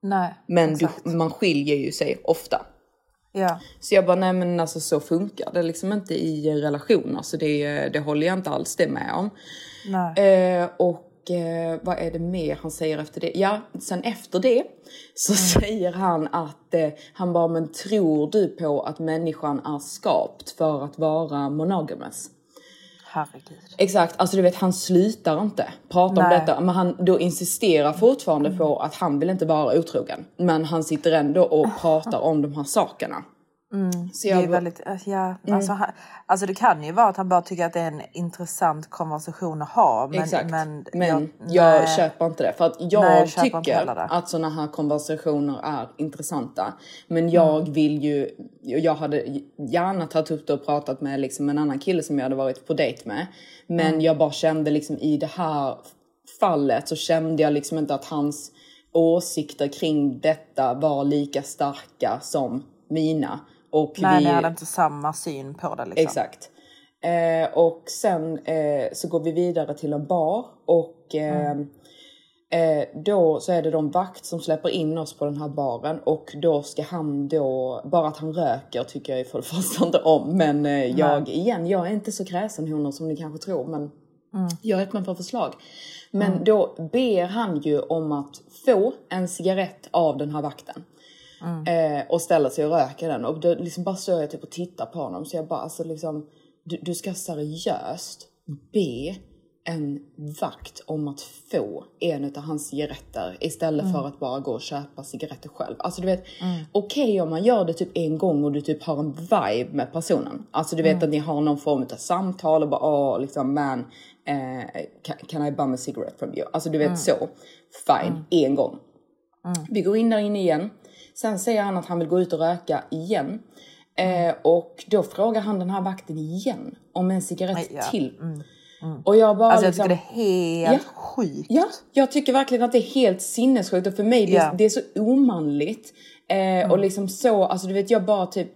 Nej, Men du, man skiljer ju sig ofta. Ja. Så jag bara, nej men alltså så funkar det liksom inte i relationer. Så det, det håller jag inte alls det med om. Eh, och eh, vad är det mer han säger efter det? Ja, sen efter det så säger han att eh, han bara, men tror du på att människan är skapt för att vara monogamous? Herregud. Exakt, alltså du vet han slutar inte prata om detta. Men han då insisterar fortfarande på att han vill inte vara otrogen. Men han sitter ändå och pratar om de här sakerna. Så Mm. Det jag är bara- väldigt, ja, alltså, han, alltså det kan ju vara att han bara tycker att det är en intressant konversation att ha. Men, Exakt. men, Men, jag, jag, nej. köper inte det. För att jag, Nej, jag tycker det. att såna här konversationer är intressanta. Men jag Mm. vill ju, jag hade gärna tagit upp det och pratat med liksom en annan kille som jag hade varit på dejt med. Men Mm. jag bara kände liksom i det här fallet så kände jag liksom inte att hans åsikter kring detta var lika starka som mina. Och Nej, vi, ni hade inte samma syn på det liksom. Exakt. Eh, och sen eh, så går vi vidare till en bar och eh, eh, då så är det de vakt som släpper in oss på den här baren och då ska han då, bara att han röker tycker jag för det första inte om men eh, jag, igen, jag är inte så kräsen honor som ni kanske tror men jag är öppen för förslag. Men då ber han ju om att få en cigarett av den här vakten. Eh, och ställer sig och röker den. Och då liksom bara står jag typ och tittar på honom. Så jag bara alltså liksom, du, du ska seriöst be en vakt om att få en av hans cigaretter istället för att bara gå och köpa cigaretter själv. Alltså du vet, okej om man gör det typ en gång och du typ har en vibe med personen. Alltså du vet att ni har någon form av samtal och bara åh liksom man, eh, can, can I bum a cigarette from you? Alltså du vet så. Fine, en gång. Vi går in där inne igen. Sen säger han att han vill gå ut och röka igen. Eh, och då frågar han den här vakten igen om en cigarett Nej, ja. till. Och jag bara Alltså jag liksom, tycker det är helt Ja. sjukt. Ja, jag tycker verkligen att det är helt sinnessjukt och för mig det, det är så omanligt. Eh, Och liksom så, alltså du vet jag bara typ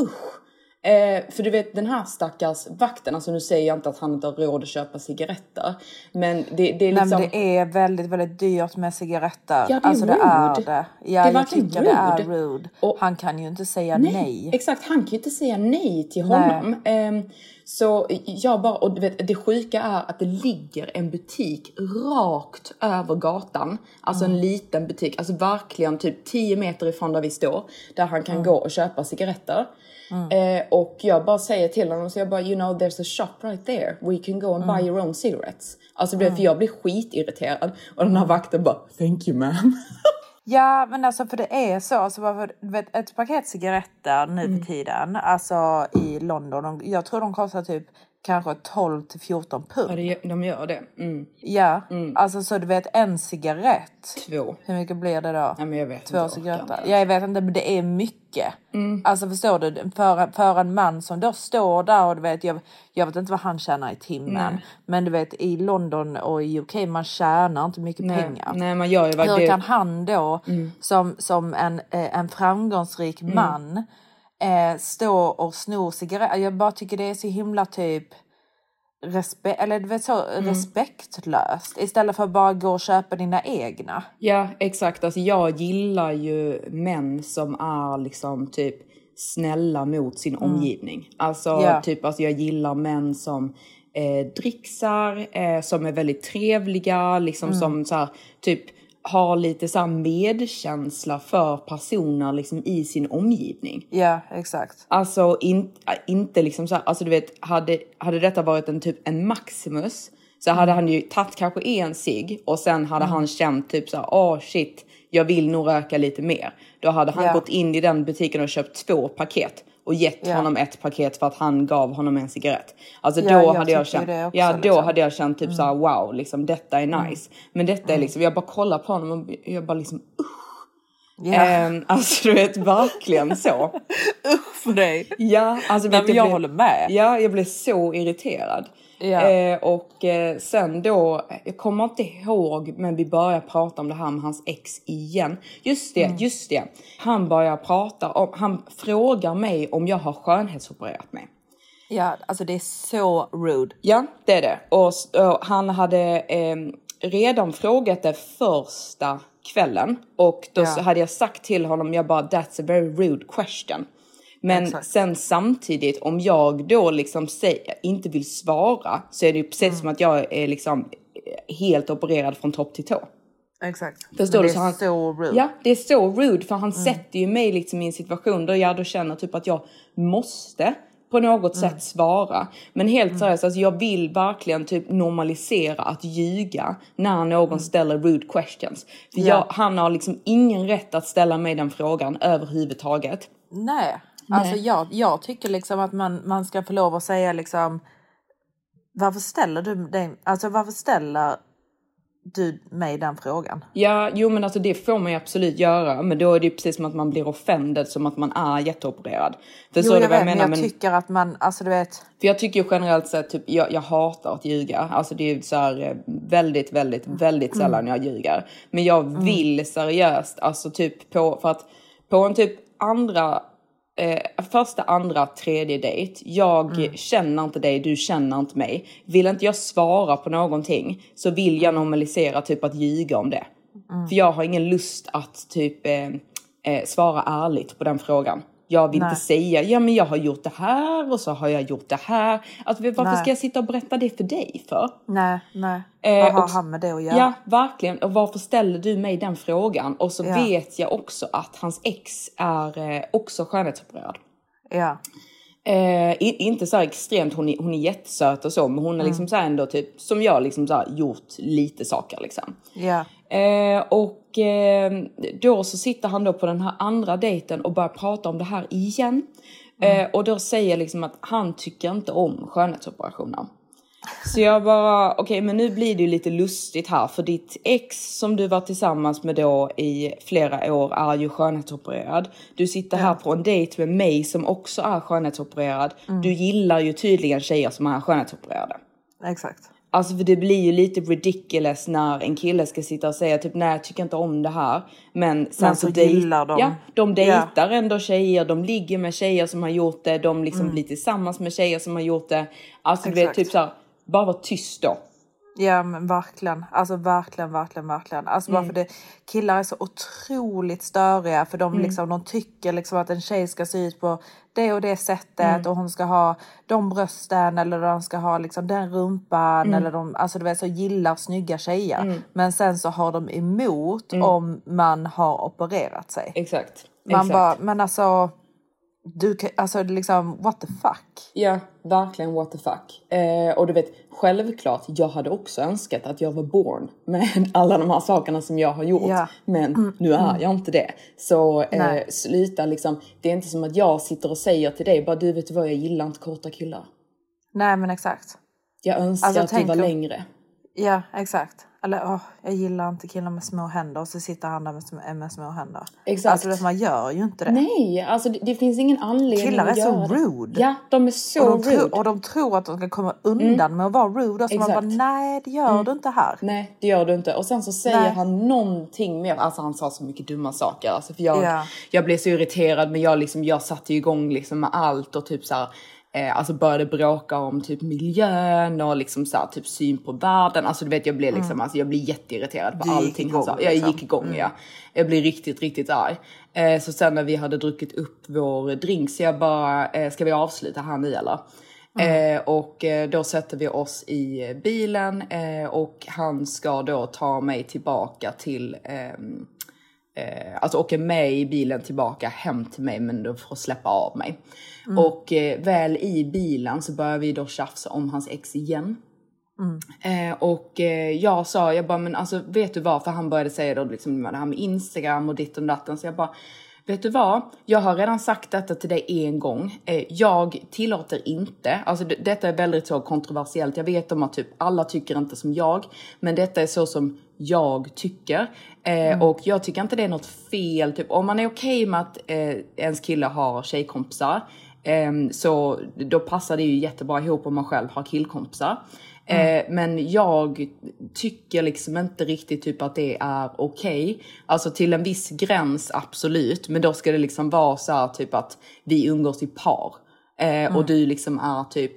usch. Eh, för du vet den här stackars vakten, alltså nu säger jag inte att han inte har råd att köpa cigaretter. Men det, det är Nej, liksom... men det är väldigt, väldigt dyrt med cigaretter. Ja, det är alltså det rude. är det. Ja, är jag tycker det är rude. rude. Och- Han kan ju inte säga nej. Exakt, han kan ju inte säga nej till Nej. honom. Ehm, så jag bara, och vet, det sjuka är att det ligger en butik rakt över gatan. Alltså Mm. en liten butik, alltså verkligen typ 10 meter ifrån där vi står. Där han kan gå och köpa cigaretter. Mm. Eh, och jag bara säger till honom, så jag bara you know there's a shop right there. We can go and Mm. buy your own cigarettes. Alltså du vet, för jag blir skitirriterad. Och den här vakten bara thank you ma'am. Ja, men alltså för det är så. Alltså, varför, vet, ett paket cigaretter nu Mm. för tiden, alltså i London, de, jag tror de kostar typ kanske 12 till 14 Ja, pund. det, de gör det. Mm. Ja, alltså så du vet en cigarett. Två. Hur mycket blir det då? Nej, men jag vet Två inte, cigaretter. Ja, jag vet inte, men det är mycket. Mm. Alltså förstår du? För, för en man som då står där och du vet, jag, jag vet inte vad han tjänar i timmen. Men du vet i London och i UK, man tjänar inte mycket Nej, pengar. nej man gör ju Hur verkligen... kan han då Mm. som, som en, eh, en framgångsrik man eh, stå och sno cigaretter? Jag bara tycker det är så himla typ respe- eller vet så Mm. respektlöst istället för att bara gå och köpa dina egna. Ja, exakt. Alltså jag gillar ju män som är liksom typ snälla mot sin omgivning. Alltså Ja. typ, alltså jag gillar män som eh, dricksar, eh, som är väldigt trevliga, liksom som så här, typ har lite så medkänsla för personer liksom i sin omgivning. Ja, exakt. Alltså in, inte liksom så här, alltså du vet, hade, hade detta varit en typ en Maximus så hade han ju tagit kanske en cigg och sen hade han känt typ så här, åh shit, jag vill nog röka lite mer. Då hade han Ja. gått in i den butiken och köpt två paket och gett Ja. honom ett paket för att han gav honom en cigarett. Alltså Ja, då jag hade jag känt, också, ja då liksom. hade jag känt typ så här, wow, liksom detta är nice. Men detta är liksom, jag bara kollar på honom och jag bara liksom Ja. Ehm, alltså du vet verkligen så. för dig. Ja, alltså Nej, men jag blev- håller med. Ja, jag blev så irriterad. Ja. Eh, och eh, sen då, jag kommer inte ihåg, men vi börjar prata om det här med hans ex igen. Just det, Mm. just det. Han börjar prata om, han frågar mig om jag har skönhetsopererat mig. Ja, alltså det är så rude. Ja, det är det. Och, och han hade eh, redan frågat det första kvällen och då Ja. hade jag sagt till honom, jag bara that's a very rude question. Men Exakt. sen samtidigt om jag då liksom säger, inte vill svara så är det ju precis Mm. som att jag är liksom eh, helt opererad från topp till tå. Exakt. Förstår Men du? Det Så är han- så rude. Ja, det är så rude för han Mm. sätter ju mig liksom i en situation där jag då känner typ att jag måste på något Mm. sätt svara. Men helt seriöst, alltså jag vill verkligen typ normalisera att ljuga när någon ställer rude questions. För Mm. Ja. jag, han har liksom ingen rätt att ställa mig den frågan överhuvudtaget. Nej, alltså jag, jag tycker liksom att man, man ska få lov att säga liksom varför ställer du dig, alltså varför ställer du mig den frågan? Ja, jo men alltså det får man ju absolut göra. Men då är det ju precis som att man blir offended som att man är jätteopererad. För Jo, jag vad jag vet, men menar. jag men... tycker att man, alltså du vet, För jag tycker ju generellt sett, typ, jag, jag hatar att ljuga. Alltså det är ju så här eh, väldigt, väldigt, väldigt sällan jag ljuger. Men jag vill seriöst, alltså typ på, för att på en typ andra, eh, första, andra, tredje dejt. Jag känner inte dig, du känner inte mig. Vill inte jag svara på någonting så vill jag normalisera typ att ljuga om det. För jag har ingen lust att typ eh, eh, svara ärligt på den frågan. Jag vill Nej. inte säga, ja men jag har gjort det här och så har jag gjort det här. Alltså, varför Nej. ska jag sitta och berätta det för dig för? nej, nej. Eh, Vad har och- han med det att göra? Ja, verkligen. Och varför ställer du mig den frågan? Och så Ja. vet jag också att hans ex är eh, också skönhetsopererad. Ja. Eh, inte så här extremt, hon är, hon är jättesöt och så, men hon har liksom så här ändå typ, som jag liksom så gjort lite saker liksom. Ja. Eh, och eh, då så sitter han då på den här andra dejten och börjar prata om det här igen. Eh, och då säger liksom att han tycker inte om skönhetsoperationer. Så jag bara, okej men nu blir det ju lite lustigt här för ditt ex som du var tillsammans med då i flera år är ju skönhetsopererad. Du sitter här på en dejt med mig som också är skönhetsopererad. Mm. Du gillar ju tydligen tjejer som är skönhetsopererade. Exakt. Alltså för det blir ju lite ridiculous när en kille ska sitta och säga typ nej jag tycker inte om det här. Men sen Men så, så gillar de. Ja, de dejtar ändå tjejer, de ligger med tjejer som har gjort det, de liksom Mm. blir tillsammans med tjejer som har gjort det. Alltså du vet Exakt. typ såhär, bara var tyst då. Ja men verkligen, alltså verkligen, verkligen, verkligen. Alltså bara Mm. för det, killar är så otroligt störiga för de, Mm. liksom, de tycker liksom att en tjej ska se ut på det och det sättet Mm. och hon ska ha de brösten eller de ska ha liksom den rumpan Mm. eller de, alltså du vet så gillar snygga tjejer. Mm. Men sen så har de emot Mm. om man har opererat sig. Exakt. Man exakt. bara, men alltså, du kan, alltså liksom what the fuck. Ja, verkligen what the fuck. Eh, och du vet, självklart, jag hade också önskat att jag var born med alla de här sakerna som jag har gjort. Ja. Men Mm, nu är jag inte det. Så eh, sluta liksom. Det är inte som att jag sitter och säger till dig, bara du vet vad, jag gillar inte korta killar. Nej men exakt. Jag önskar Alltså, att du var om- längre. Ja, exakt. Eller åh, jag gillar inte killar med små händer och så sitter han där med, sm- med små händer. Exakt. Alltså vet, man gör ju inte det. Nej, alltså det, det finns ingen anledning Killar är så det. rude. Ja, de är så och, de rude. tror, och de tror att de ska komma undan med att vara rude. Och så man bara, Exakt. nej det gör Mm. du inte här. Nej, det gör du inte. Och sen så säger Nej. han någonting mer. Alltså han sa så mycket dumma saker. Alltså för jag, Ja. jag blev så irriterad men jag, liksom, jag satte igång liksom med allt och typ så här, eh, alltså började bråka om typ miljön och liksom så här, typ syn på världen. Alltså du vet jag blev liksom, Mm. alltså jag blir jätteirriterad på Du allting han sa. igång, Jag liksom. gick igång Mm. ja. Jag blir riktigt, riktigt arg. Eh, så sen när vi hade druckit upp vår drink så jag bara, eh, ska vi avsluta här nu eller? Eh, och eh, då sätter vi oss i bilen eh, och han ska då ta mig tillbaka till ehm, eh, alltså åka med i bilen tillbaka hem till mig men då får släppa av mig. Mm. Och eh, väl i bilen så börjar vi då tjafsa om hans ex igen. Mm. Eh, och eh, jag sa, jag bara men alltså vet du vad? För han började säga då liksom det här med Instagram och ditt och datten. Så jag bara, vet du vad? Jag har redan sagt detta till dig en gång. Eh, jag tillåter inte, alltså det, detta är väldigt så kontroversiellt. Jag vet om att typ alla tycker inte som jag. Men detta är så som jag tycker. Eh, Mm. Och jag tycker inte det är något fel. Typ, om man är okej med att eh, ens kille har tjejkompisar. ehm, så då passar det ju jättebra ihop om man själv har killkompisar. Eh, men jag tycker liksom inte riktigt typ att det är okej. Alltså till en viss gräns absolut. Men då ska det liksom vara så här typ att vi umgås i par. Eh, Och du liksom är typ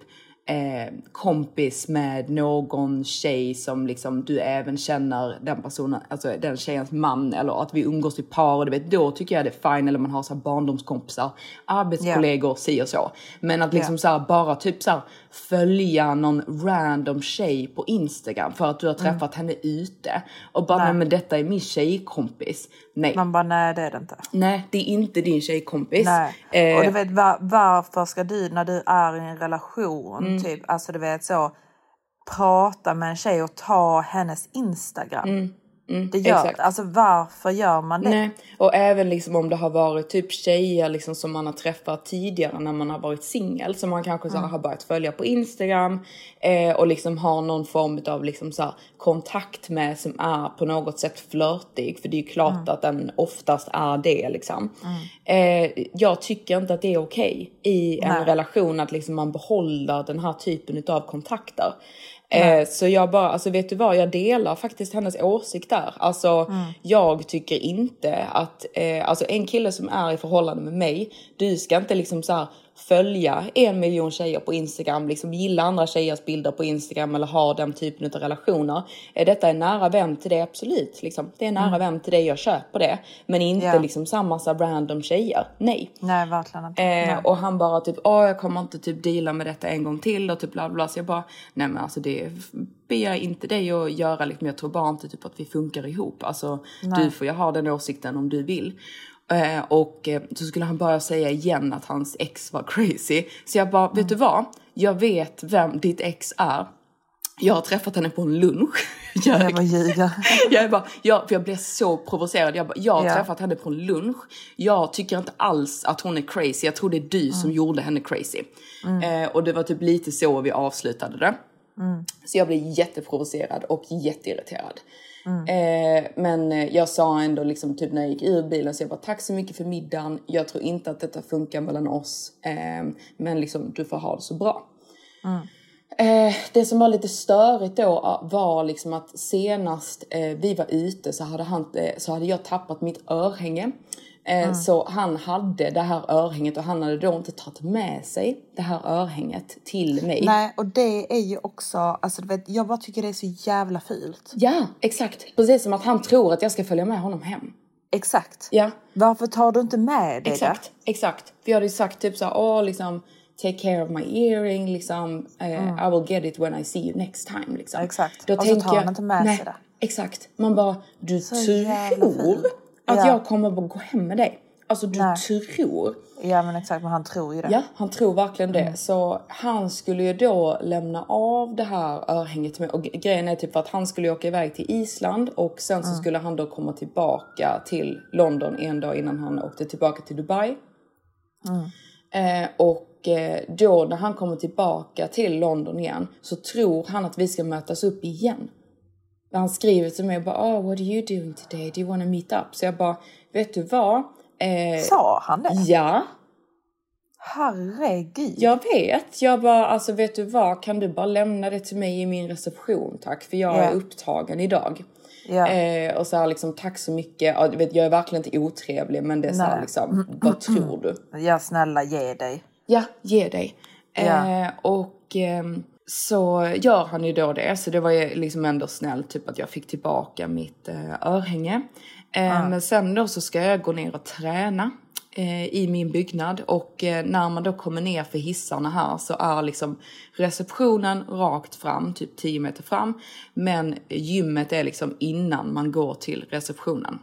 eh, kompis med någon tjej som liksom du även känner den personen, alltså den tjejens man eller att vi umgås i par och du vet då tycker jag det är fine eller man har så här barndomskompisar, arbetskollegor, si och så. Men att liksom Ja. så här, bara typ så här, följa någon random tjej på Instagram för att du har träffat henne ute och bara Nej. men detta är min tjejkompis. Nej. Man bara, nej det är det inte. Nej, det är inte din tjejkompis. Nej. Eh, Och du vet var, varför ska du när du är i en relation, Mm. typ, alltså du vet så, prata med en tjej och ta hennes Instagram. Mm, mm, det gör, exakt. alltså varför gör man det? Nej, och även liksom om det har varit typ tjejer liksom som man har träffat tidigare när man har varit singel som man kanske så Mm. har börjat följa på Instagram eh, och liksom har någon form av liksom så här kontakt med som är på något sätt flörtig för det är ju klart Mm. att den oftast är det liksom. Eh, jag tycker inte att det är okej i en Nej. relation att liksom man behåller den här typen av kontakter. Eh, så jag bara, alltså vet du vad, jag delar faktiskt hennes åsikt där. Alltså Mm. jag tycker inte att, eh, alltså en kille som är i förhållande med mig, du ska inte liksom så här följa en miljon tjejer på Instagram, liksom gilla andra tjejers bilder på Instagram eller ha den typen av relationer. Detta är nära vän till det, absolut. Liksom. Det är nära Mm. vän till det, jag köper det. Men inte Ja. liksom samma massa random tjejer. Nej. Nej, verkligen inte. Eh, och han bara typ, åh jag kommer inte typ deala med detta en gång till och typ bla bla. Så jag bara, nej men alltså det ber jag inte dig att göra liksom. Jag tror bara inte typ att vi funkar ihop. Alltså Nej. du får ju ha den åsikten om du vill. Eh, och eh, så skulle han bara säga igen att hans ex var crazy. Så jag bara, vet du vad? Jag vet vem ditt ex är. Jag har träffat henne på en lunch. Jag, Jag bara jag, bara, jag, för jag blev så provocerad. Jag, bara, jag har Ja. träffat henne på en lunch. Jag tycker inte alls att hon är crazy. Jag tror det är du som gjorde henne crazy. Mm. Eh, och det var typ lite så vi avslutade det. Så jag blev jätteprovocerad och jätteirriterad. Eh, men eh, jag sa ändå liksom typ när jag gick ur bilen så jag bara tack så mycket för middagen. Jag tror inte att detta funkar mellan oss. Eh, men liksom du får ha det så bra. Eh, det som var lite störigt då eh, var liksom att senast eh, vi var ute så hade, han, eh, så hade jag tappat mitt örhänge. Eh, Så han hade det här örhänget och han hade då inte tagit med sig det här örhänget till mig. Nej, och det är ju också, alltså du vet, jag bara tycker det är så jävla fult. Ja, exakt. Precis som att han tror att jag ska följa med honom hem. Exakt. Ja, Varför tar du inte med det exakt. Exakt. Vi hade ju sagt typ så här, åh liksom take care of my earring, liksom eh, I will get it when I see you next time. Liksom. Exakt. Då Och så tar jag, han inte med nej, sig det. Exakt. Man bara, du jävla tror. Att Ja. jag kommer att gå hem med dig. Alltså du Nej. tror. Ja men exakt, men han tror ju det. Ja, han tror verkligen det. Mm. Så han skulle ju då lämna av det här örhänget till mig. Och gre- grejen är typ att han skulle åka iväg till Island och sen Mm. så skulle han då komma tillbaka till London en dag innan han åkte tillbaka till Dubai. Mm. Eh, och eh, då när han kommer tillbaka till London igen så tror han att vi ska mötas upp igen. Han skriver till mig och bara oh, what are you doing today? Do you wanna meet up? Så jag bara, vet du vad? Eh, Sa han det? ja, Herregud. jag vet. Jag bara, alltså vet du vad? Kan du bara lämna det till mig i min reception tack? För jag Ja. är upptagen idag. Ja. Eh, och så här liksom, tack så mycket. Ja, vet, jag är verkligen inte otrevlig men det är så här liksom, vad tror du? Ja snälla ge dig. Ja, ge dig. Ja. Eh, och ehm, så gör han ju då det. Så det var ju liksom ändå snällt typ att jag fick tillbaka mitt eh, örhänge. Eh, Men sen då så ska jag gå ner och träna eh, i min byggnad. Och eh, när man då kommer ner för hissarna här så är liksom receptionen rakt fram, typ 10 meter fram. Men gymmet är liksom innan man går till receptionen.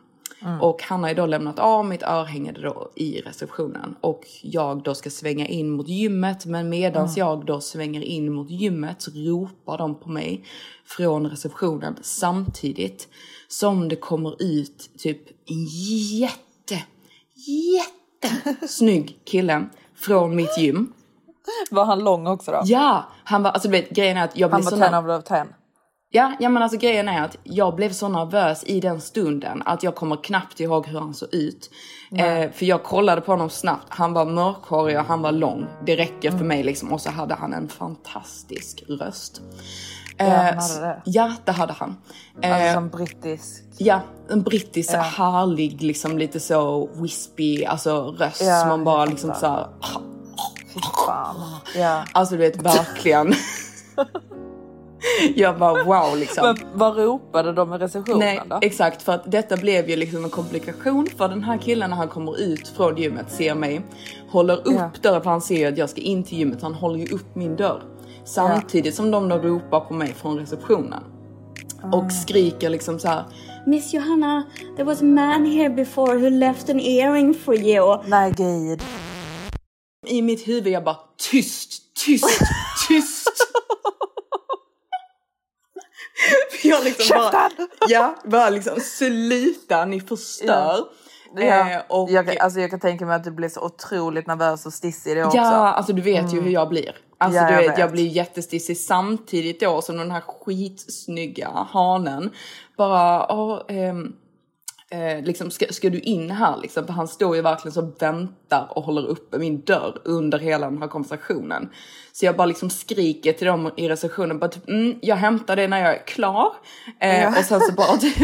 Och han har ju då lämnat av mitt örhänge då i receptionen. Och jag då ska svänga in mot gymmet. Men medans jag då svänger in mot gymmet så ropar de på mig från receptionen samtidigt som det kommer ut typ en jätte, jätte snygg kille från mitt gym. Var han lång också då? Ja, han var, alltså vet grejen är att jag Han blev var så ten nerv- over ten. Ja, ja men alltså grejen är att jag blev så nervös i den stunden att jag kommer knappt ihåg hur han såg ut. Eh, för jag kollade på honom snabbt. Han var mörkhårig och han var lång. Det räcker Mm. för mig liksom. Och så hade han en fantastisk röst. Ja, Eh, han hade s- det. Ja, det hade han. Eh, Alltså som brittisk. Ja, en brittisk Ja. härlig, liksom lite så wispy, alltså röst. Ja, man bara liksom så här, Fy fan. Ja. Alltså du vet verkligen. jag bara wow liksom. Men vad ropade de i receptionen Nej, då? exakt. För att detta blev ju liksom en komplikation. För den här killen när han kommer ut från gymmet ser mig, håller upp Ja. dörren för han ser att jag ska in till gymmet. Han håller ju upp min dörr. Samtidigt som de då ropar på mig från receptionen. Ah. Och skriker liksom så här. Miss Johanna, there was a man here before who left an earring for you. Nej gud. I mitt huvud jag bara tyst, tyst, tyst. För jag liksom bara, ja, bara liksom sluta, ni förstör. Ja. Eh, och, jag, kan, alltså jag kan tänka mig att du blir så otroligt nervös och stissig det också. Ja, alltså du vet ju hur jag blir. Alltså Ja, du jag vet, jag blir jättestissig samtidigt då som den här skitsnygga hanen bara, åh, ehm, eh, liksom ska, ska du in här liksom? För han står ju verkligen så väntar och håller uppe min dörr under hela den här konversationen. Så jag bara liksom skriker till dem i receptionen, bara typ, mm, jag hämtar det när jag är klar. Eh, Ja. Och sen så bara typ,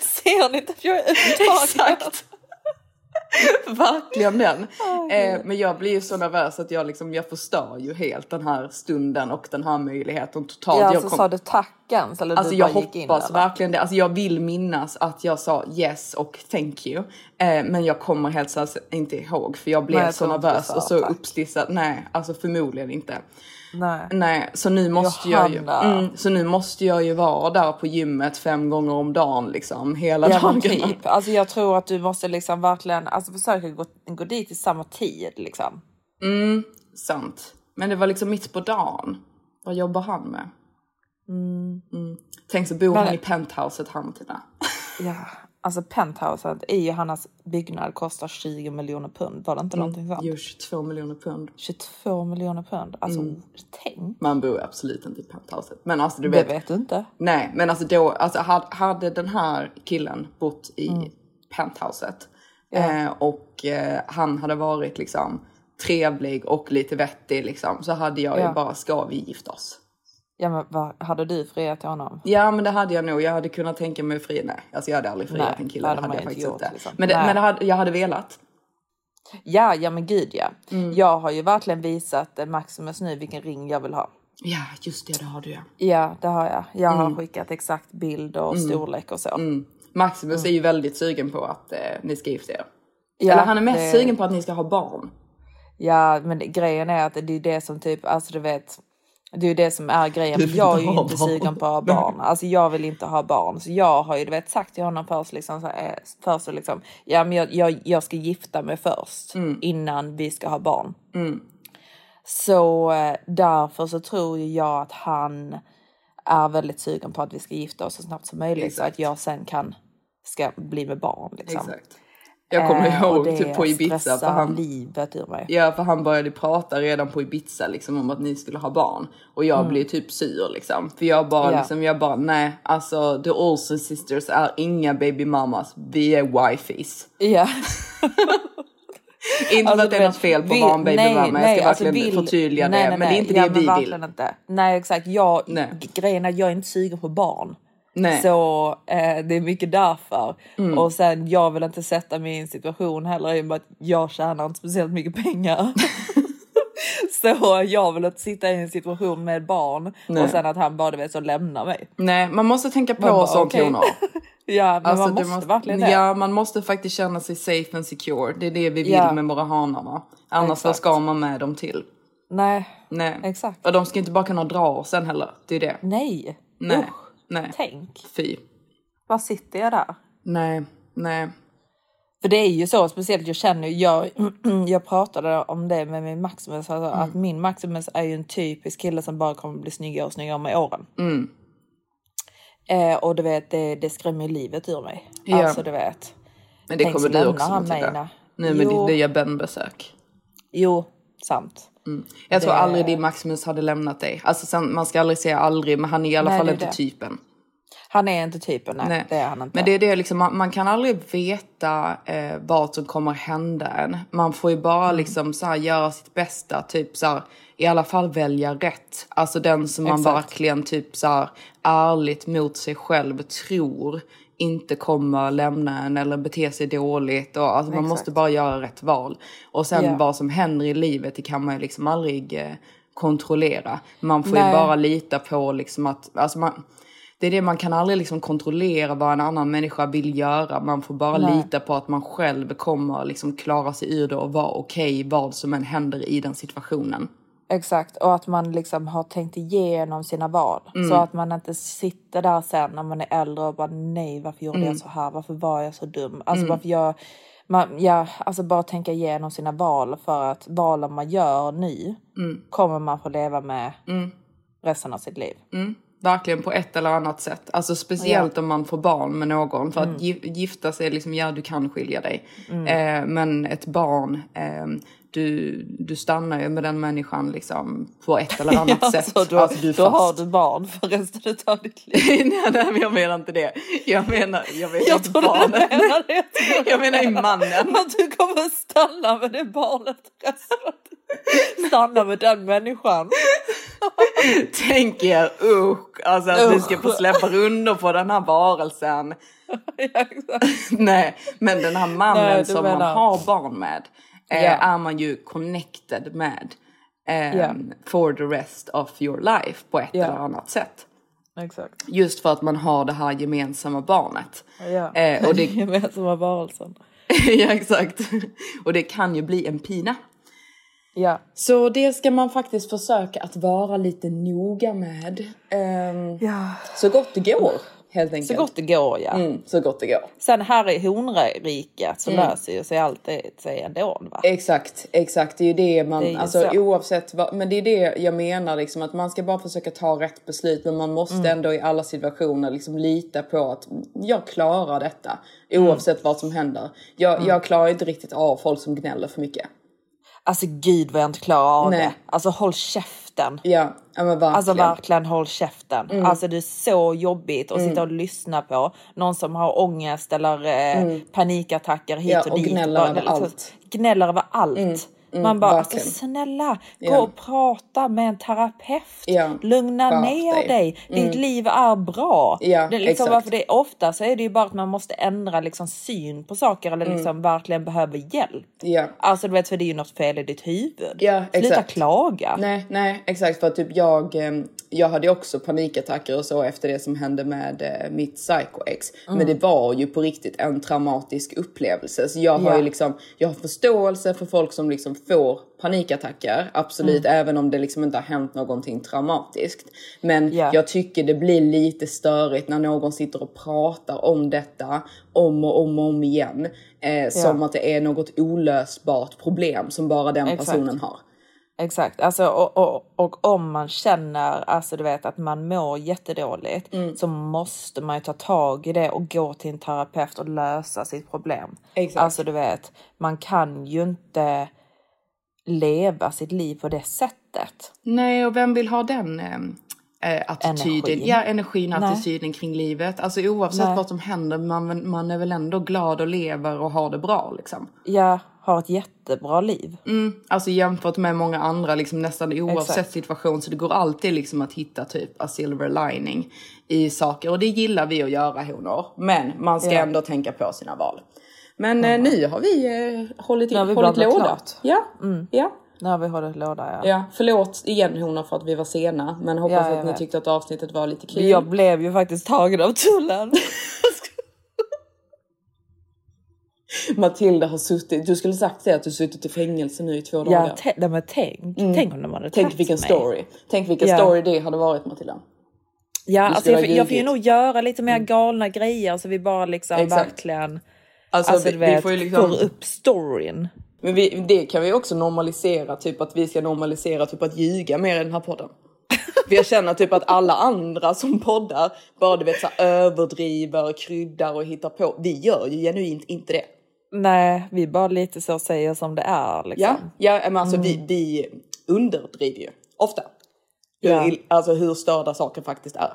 Ser ni inte att jag är upptagen? Exakt. Verkligen den. eh, men jag blir ju så nervös att jag liksom, jag förstör ju helt den här stunden och den här möjligheten totalt. Ja, jag alltså kom- sa du tack ens? Eller Alltså du jag in hoppas eller? verkligen det. Alltså jag vill minnas att jag sa yes och thank you. Eh, men jag kommer helt så inte ihåg för jag blev Nej, jag så nervös och så uppstissad. Nej, alltså förmodligen inte. Nej. Nej, så nu måste jag ju, mm, så nu måste jag ju vara där på gymmet fem gånger om dagen liksom hela Ja dagen. typ. Alltså jag tror att du måste liksom verkligen alltså försöka gå, gå dit i samma tid liksom. Sant. Men det var liksom mitt på dagen. Vad jobbar han med? Mm. Tänk så bor Men- han i penthouset här Martina. Ja. Alltså penthouset i Johannas byggnad kostar 20 miljoner pund. Var det inte någonting sånt? Jo, 22 miljoner pund. 22 miljoner pund. Alltså tänk. Man bor absolut inte i penthouset. Men alltså du Det vet. vet du inte. Nej, men alltså då, alltså hade, hade den här killen bott i penthouset eh, och eh, han hade varit liksom trevlig och lite vettig liksom så hade jag Ja. ju bara, ska vi gifta oss? Ja men vad hade du friat till honom? Ja men det hade jag nog. Jag hade kunnat tänka mig fria. Nej, alltså jag hade aldrig friat Nej, en kille. det hade Det hade jag faktiskt gjort, inte. liksom. Men, det, men det hade, jag hade velat. Ja, ja men gud ja. Mm. Jag har ju verkligen visat eh, Maximus nu vilken ring jag vill ha. Ja just det, det har du ja. Ja, det har jag. Jag har Mm. skickat exakt bild och storlek och så. Mm. Maximus är ju väldigt sugen på att eh, ni ska gifta er. Ja, Eller han är mest det- sugen på att ni ska ha barn. Ja, men grejen är att det är det som typ, alltså du vet, det är ju det som är grejen. Vill jag är inte ju inte barn. sugen på att ha barn. Alltså jag vill inte ha barn. Så jag har ju du vet sagt till honom först liksom så här, eh, först så liksom, ja men jag, jag, jag ska gifta mig först Mm. innan vi ska ha barn. Så eh, därför så tror jag att han är väldigt sugen på att vi ska gifta oss så snabbt som möjligt så Exakt. att jag sen kan ska bli med barn liksom. Exakt. Jag kommer Eh, ihåg typ på Ibiza. För han, livet ur mig. ja, för han började prata redan på Ibiza liksom om att ni skulle ha barn. Och jag blev typ sur liksom. För jag bara Ja. liksom, jag bara nej, alltså the Olsen sisters är inga baby mamas. Vi är wifeys. Ja. Inte för Alltså, att det är något fel på att vara en baby nej, mama. Jag nej, ska alltså verkligen vill- förtydliga nej, det. nej, men det är nej. inte ja, det vi vill. Inte. Nej exakt, jag, Nej. grejen är att jag är inte sugen på barn. Nej. Så eh, det är mycket därför. Mm. Och sen jag vill inte sätta mig i en situation heller i och med att jag tjänar inte speciellt mycket pengar. så jag vill inte sitta i en situation med barn Nej. och sen att han bara du vet så lämnar mig. Nej, man måste tänka på bara, sånt okej. Honor. Ja men Alltså, man du måste, verkligen det. Ja, man måste faktiskt känna sig safe and secure. Det är det vi vill Ja. med våra hanar va? Annars vad ska man med dem till? Nej, Nej. exakt. Och de ska inte bara kunna dra sen heller. Det är det. Nej. Nej. Usch, Nej. tänk. Fy. Var sitter jag där? Nej. Nej. För det är ju så, speciellt jag känner jag, jag pratade om det med min Maximus, alltså Mm. att min Maximus är ju en typisk kille som bara kommer bli snyggare och snyggare med åren. Mm. Eh, och du vet, det, det skrämmer livet ur mig. Ja. Alltså du vet. Men det Tänk kommer du också mig när- Nu med Jo. ditt nya Ben-besök. Jo, sant. Jag tror Det- aldrig din Maximus hade lämnat dig. Alltså sen, man ska aldrig säga aldrig, men han är i alla Nej, fall inte det. typen. Han är inte typen, nej, Nej. det är han inte. Men det är det liksom, man, man kan aldrig veta eh, vad som kommer hända en. Man får ju bara Mm. liksom så här, göra sitt bästa, typ så här, i alla fall välja rätt. Alltså den som man Exakt. verkligen typ så här, ärligt mot sig själv tror inte kommer lämna en eller bete sig dåligt. Och, alltså, man Exakt. måste bara göra rätt val. Och sen Ja. vad som händer i livet, det kan man ju liksom aldrig eh, kontrollera. Man får Nej. ju bara lita på liksom att, alltså man, det är det man kan aldrig liksom kontrollera vad en annan människa vill göra. Man får bara Nej. lita på att man själv kommer liksom klara sig ur det och vara okej vad som än händer i den situationen. Exakt, och att man liksom har tänkt igenom sina val. Mm. Så att man inte sitter där sen när man är äldre och bara nej varför gjorde Mm. jag så här, varför var jag så dum? Alltså varför jag, man, ja, alltså bara tänka igenom sina val för att valen man gör nu Mm. kommer man få leva med resten av sitt liv. Mm. Verkligen på ett eller annat sätt. Alltså speciellt om man får barn med någon. För Mm. att gi- gifta sig, liksom, ja du kan skilja dig. Eh, men ett barn, eh, du, du stannar ju med den människan liksom på ett eller annat sätt. Alltså, då, alltså, du då har du barn för resten av ditt liv. nej, nej, men jag menar inte det. Jag menar, jag menar Jag inte du barnet. menade det. Jag menar ju mannen. Att du kommer stanna med det barnet resten av ditt liv. Stanna med den människan. Tänk er, usch, alltså att du ska få släppa rundor på den här varelsen. Ja. Nej, men den här mannen Nej, som man menar- har barn med eh, Ja. är man ju connected med eh, Ja. for the rest of your life på ett Ja. eller annat sätt. exakt. Just för att man har det här gemensamma barnet. Ja. Eh, och det, gemensamma varelsen. ja, exakt. Och det kan ju bli en pina. Ja. Så det ska man faktiskt försöka att vara lite noga med. ehm, Ja. Så gott det går, helt enkelt. Så gott det går ja. Mm, så gott det går. Sen här i Hornriket så Mm. löser ju sig allt sig ändå va? Exakt, exakt. Det är ju det man, Det ju alltså så. oavsett vad, men det är det jag menar liksom att man ska bara försöka ta rätt beslut men man måste Mm. ändå i alla situationer liksom lita på att jag klarar detta Mm. oavsett vad som händer. Jag, jag klarar inte riktigt av folk som gnäller för mycket. Alltså gud vad jag inte klarar av Nej. det. Alltså håll käften. Ja, ja men verkligen. Alltså verkligen håll käften. Mm. Alltså det är så jobbigt att sitta och lyssna på någon som har ångest eller eh, panikattacker hit Ja, och, och dit. gnäller över allt. Gnäller över allt. Man bara, alltså snälla, gå Ja. och prata med en terapeut. Ja, Lugna skärp ner dig. dig. Ditt liv är bra. Ja, det är liksom, varför det är, ofta så är det ju bara att man måste ändra liksom syn på saker eller Mm. liksom verkligen behöver hjälp. Ja. Alltså du vet, för det är ju något fel i ditt huvud. Ja, Sluta exakt. klaga. Nej, nej, exakt för typ jag, eh, jag hade också panikattacker och så efter det som hände med eh, mitt psycho-ex. Mm. Men det var ju på riktigt en traumatisk upplevelse. Så jag har Ja. ju liksom, jag har förståelse för folk som liksom får panikattacker. Absolut, Mm. även om det liksom inte har hänt någonting traumatiskt. Men Ja. jag tycker det blir lite störigt när någon sitter och pratar om detta om och om och om igen. Eh, som att det är något olösbart problem som bara den Exakt. personen har. Exakt, alltså, och, och, och om man känner alltså, du vet, att man mår jättedåligt Mm. så måste man ju ta tag i det och gå till en terapeut och lösa sitt problem. Exakt. Alltså du vet, man kan ju inte leva sitt liv på det sättet. Nej, och vem vill ha den eh, attityden? Energin. Ja, energin och attityden kring livet. Alltså oavsett Nej. vad som händer, man, man är väl ändå glad och lever och har det bra liksom. Jag har ett jättebra liv. Mm, alltså jämfört med många andra, liksom nästan oavsett Exakt. situation. Så det går alltid liksom att hitta typ a silver lining i saker. Och det gillar vi att göra honor. Men man ska Ja. ändå tänka på sina val. Men eh, nu har vi eh, hållit, Nu har vi hållit låda. klart. Ja, ja. Har vi hållit låda ja. Ja, förlåt igen honor för att vi var sena. Men hoppas Ja, att ni vet. tyckte att avsnittet var lite kul. Jag blev ju faktiskt tagen av tullen. Matilda har suttit, du skulle sagt det att du suttit i fängelse nu i två Ja, dagar. nej, men tänk, tänk om de hade Mm. Tänk vilken mig. story. Tänk vilken Ja. story det hade varit Matilda. Ja, alltså jag, jag får ju nog göra lite mer galna grejer så vi bara liksom Exakt. verkligen Alltså, alltså, vi, du vi vet, får ju liksom... får upp storyn. Men vi, det kan vi också normalisera, typ att vi ska normalisera typ att ljuga mer i den här podden. För jag känner typ att alla andra som poddar bara du vet så här, överdriver, kryddar och hittar på. Vi gör ju genuint inte det. Nej, vi bara lite så säger som det är liksom. Ja, ja men alltså vi, vi underdriver ju ofta. Hur, Ja. Alltså hur störda saker faktiskt är.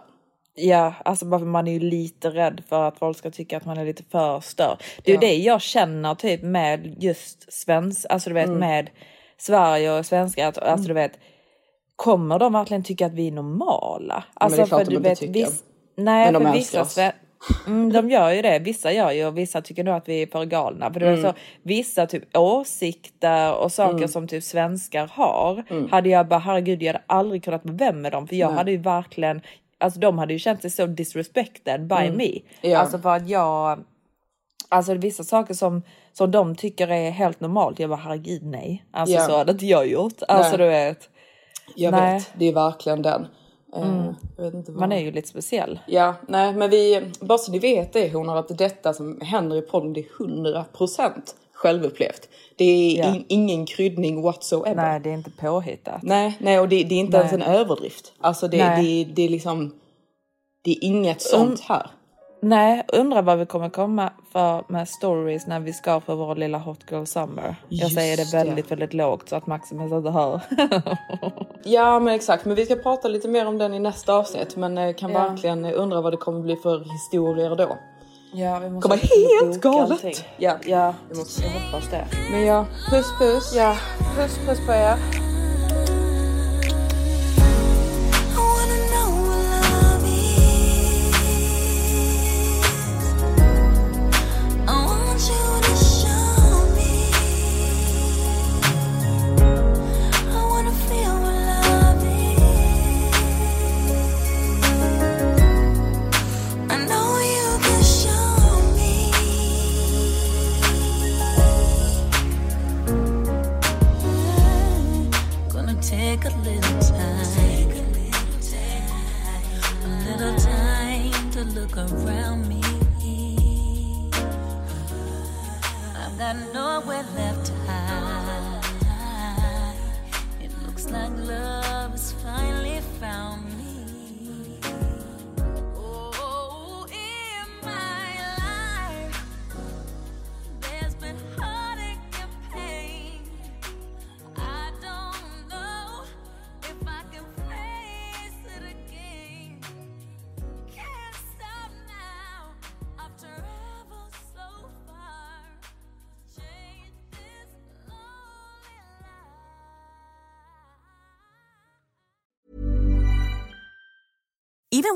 Ja, alltså bara för man är ju lite rädd för att folk ska tycka att man är lite för störd. Det är Ja. ju det jag känner typ med just svensk, alltså du vet Mm. med Sverige och svenskar. Alltså du vet, kommer de verkligen tycka att vi är normala? Alltså för du vet, viss, nej, Men de för vissa oss. Mm, de gör ju det, vissa gör ju och vissa tycker nog att vi är för galna. För det Mm. är så, vissa typ åsikter och saker som typ svenskar har Mm. hade jag bara herregud jag hade aldrig kunnat vara vän med dem för jag hade ju verkligen Alltså de hade ju känt sig så disrespected by me. Mm. Ja. Alltså för att jag Alltså vissa saker som, som de tycker är helt normalt. Jag bara herregud nej. Alltså Ja. så hade inte jag gjort. Alltså Nej. du vet. Jag Nej. vet, det är verkligen den. Eh, vad. Man är ju lite speciell. Ja, nej men vi, bara så ni vet det honor att detta som händer i podden det är 100% självupplevt. Det är Ja. in, ingen kryddning whatsoever. Nej det är inte påhittat. nej, nej, och det, det är inte Nej. ens en överdrift. Alltså det, det, det är liksom, det är inget sånt här. Nej, undrar vad vi kommer komma för med stories när vi ska för vår lilla Hot Girl Summer. Jag Just säger det väldigt, väldigt lågt så att Maximus inte hör. Ja men exakt, men vi ska prata lite mer om den i nästa avsnitt. Men eh, kan Ja. verkligen undra vad det kommer bli för historier då. Ja, vi måste Kommer helt galet. allting. Ja. Ja, jag måste hoppas det. Men ja, puss puss. Ja, puss puss på er. Around me. I've got nowhere left to hide.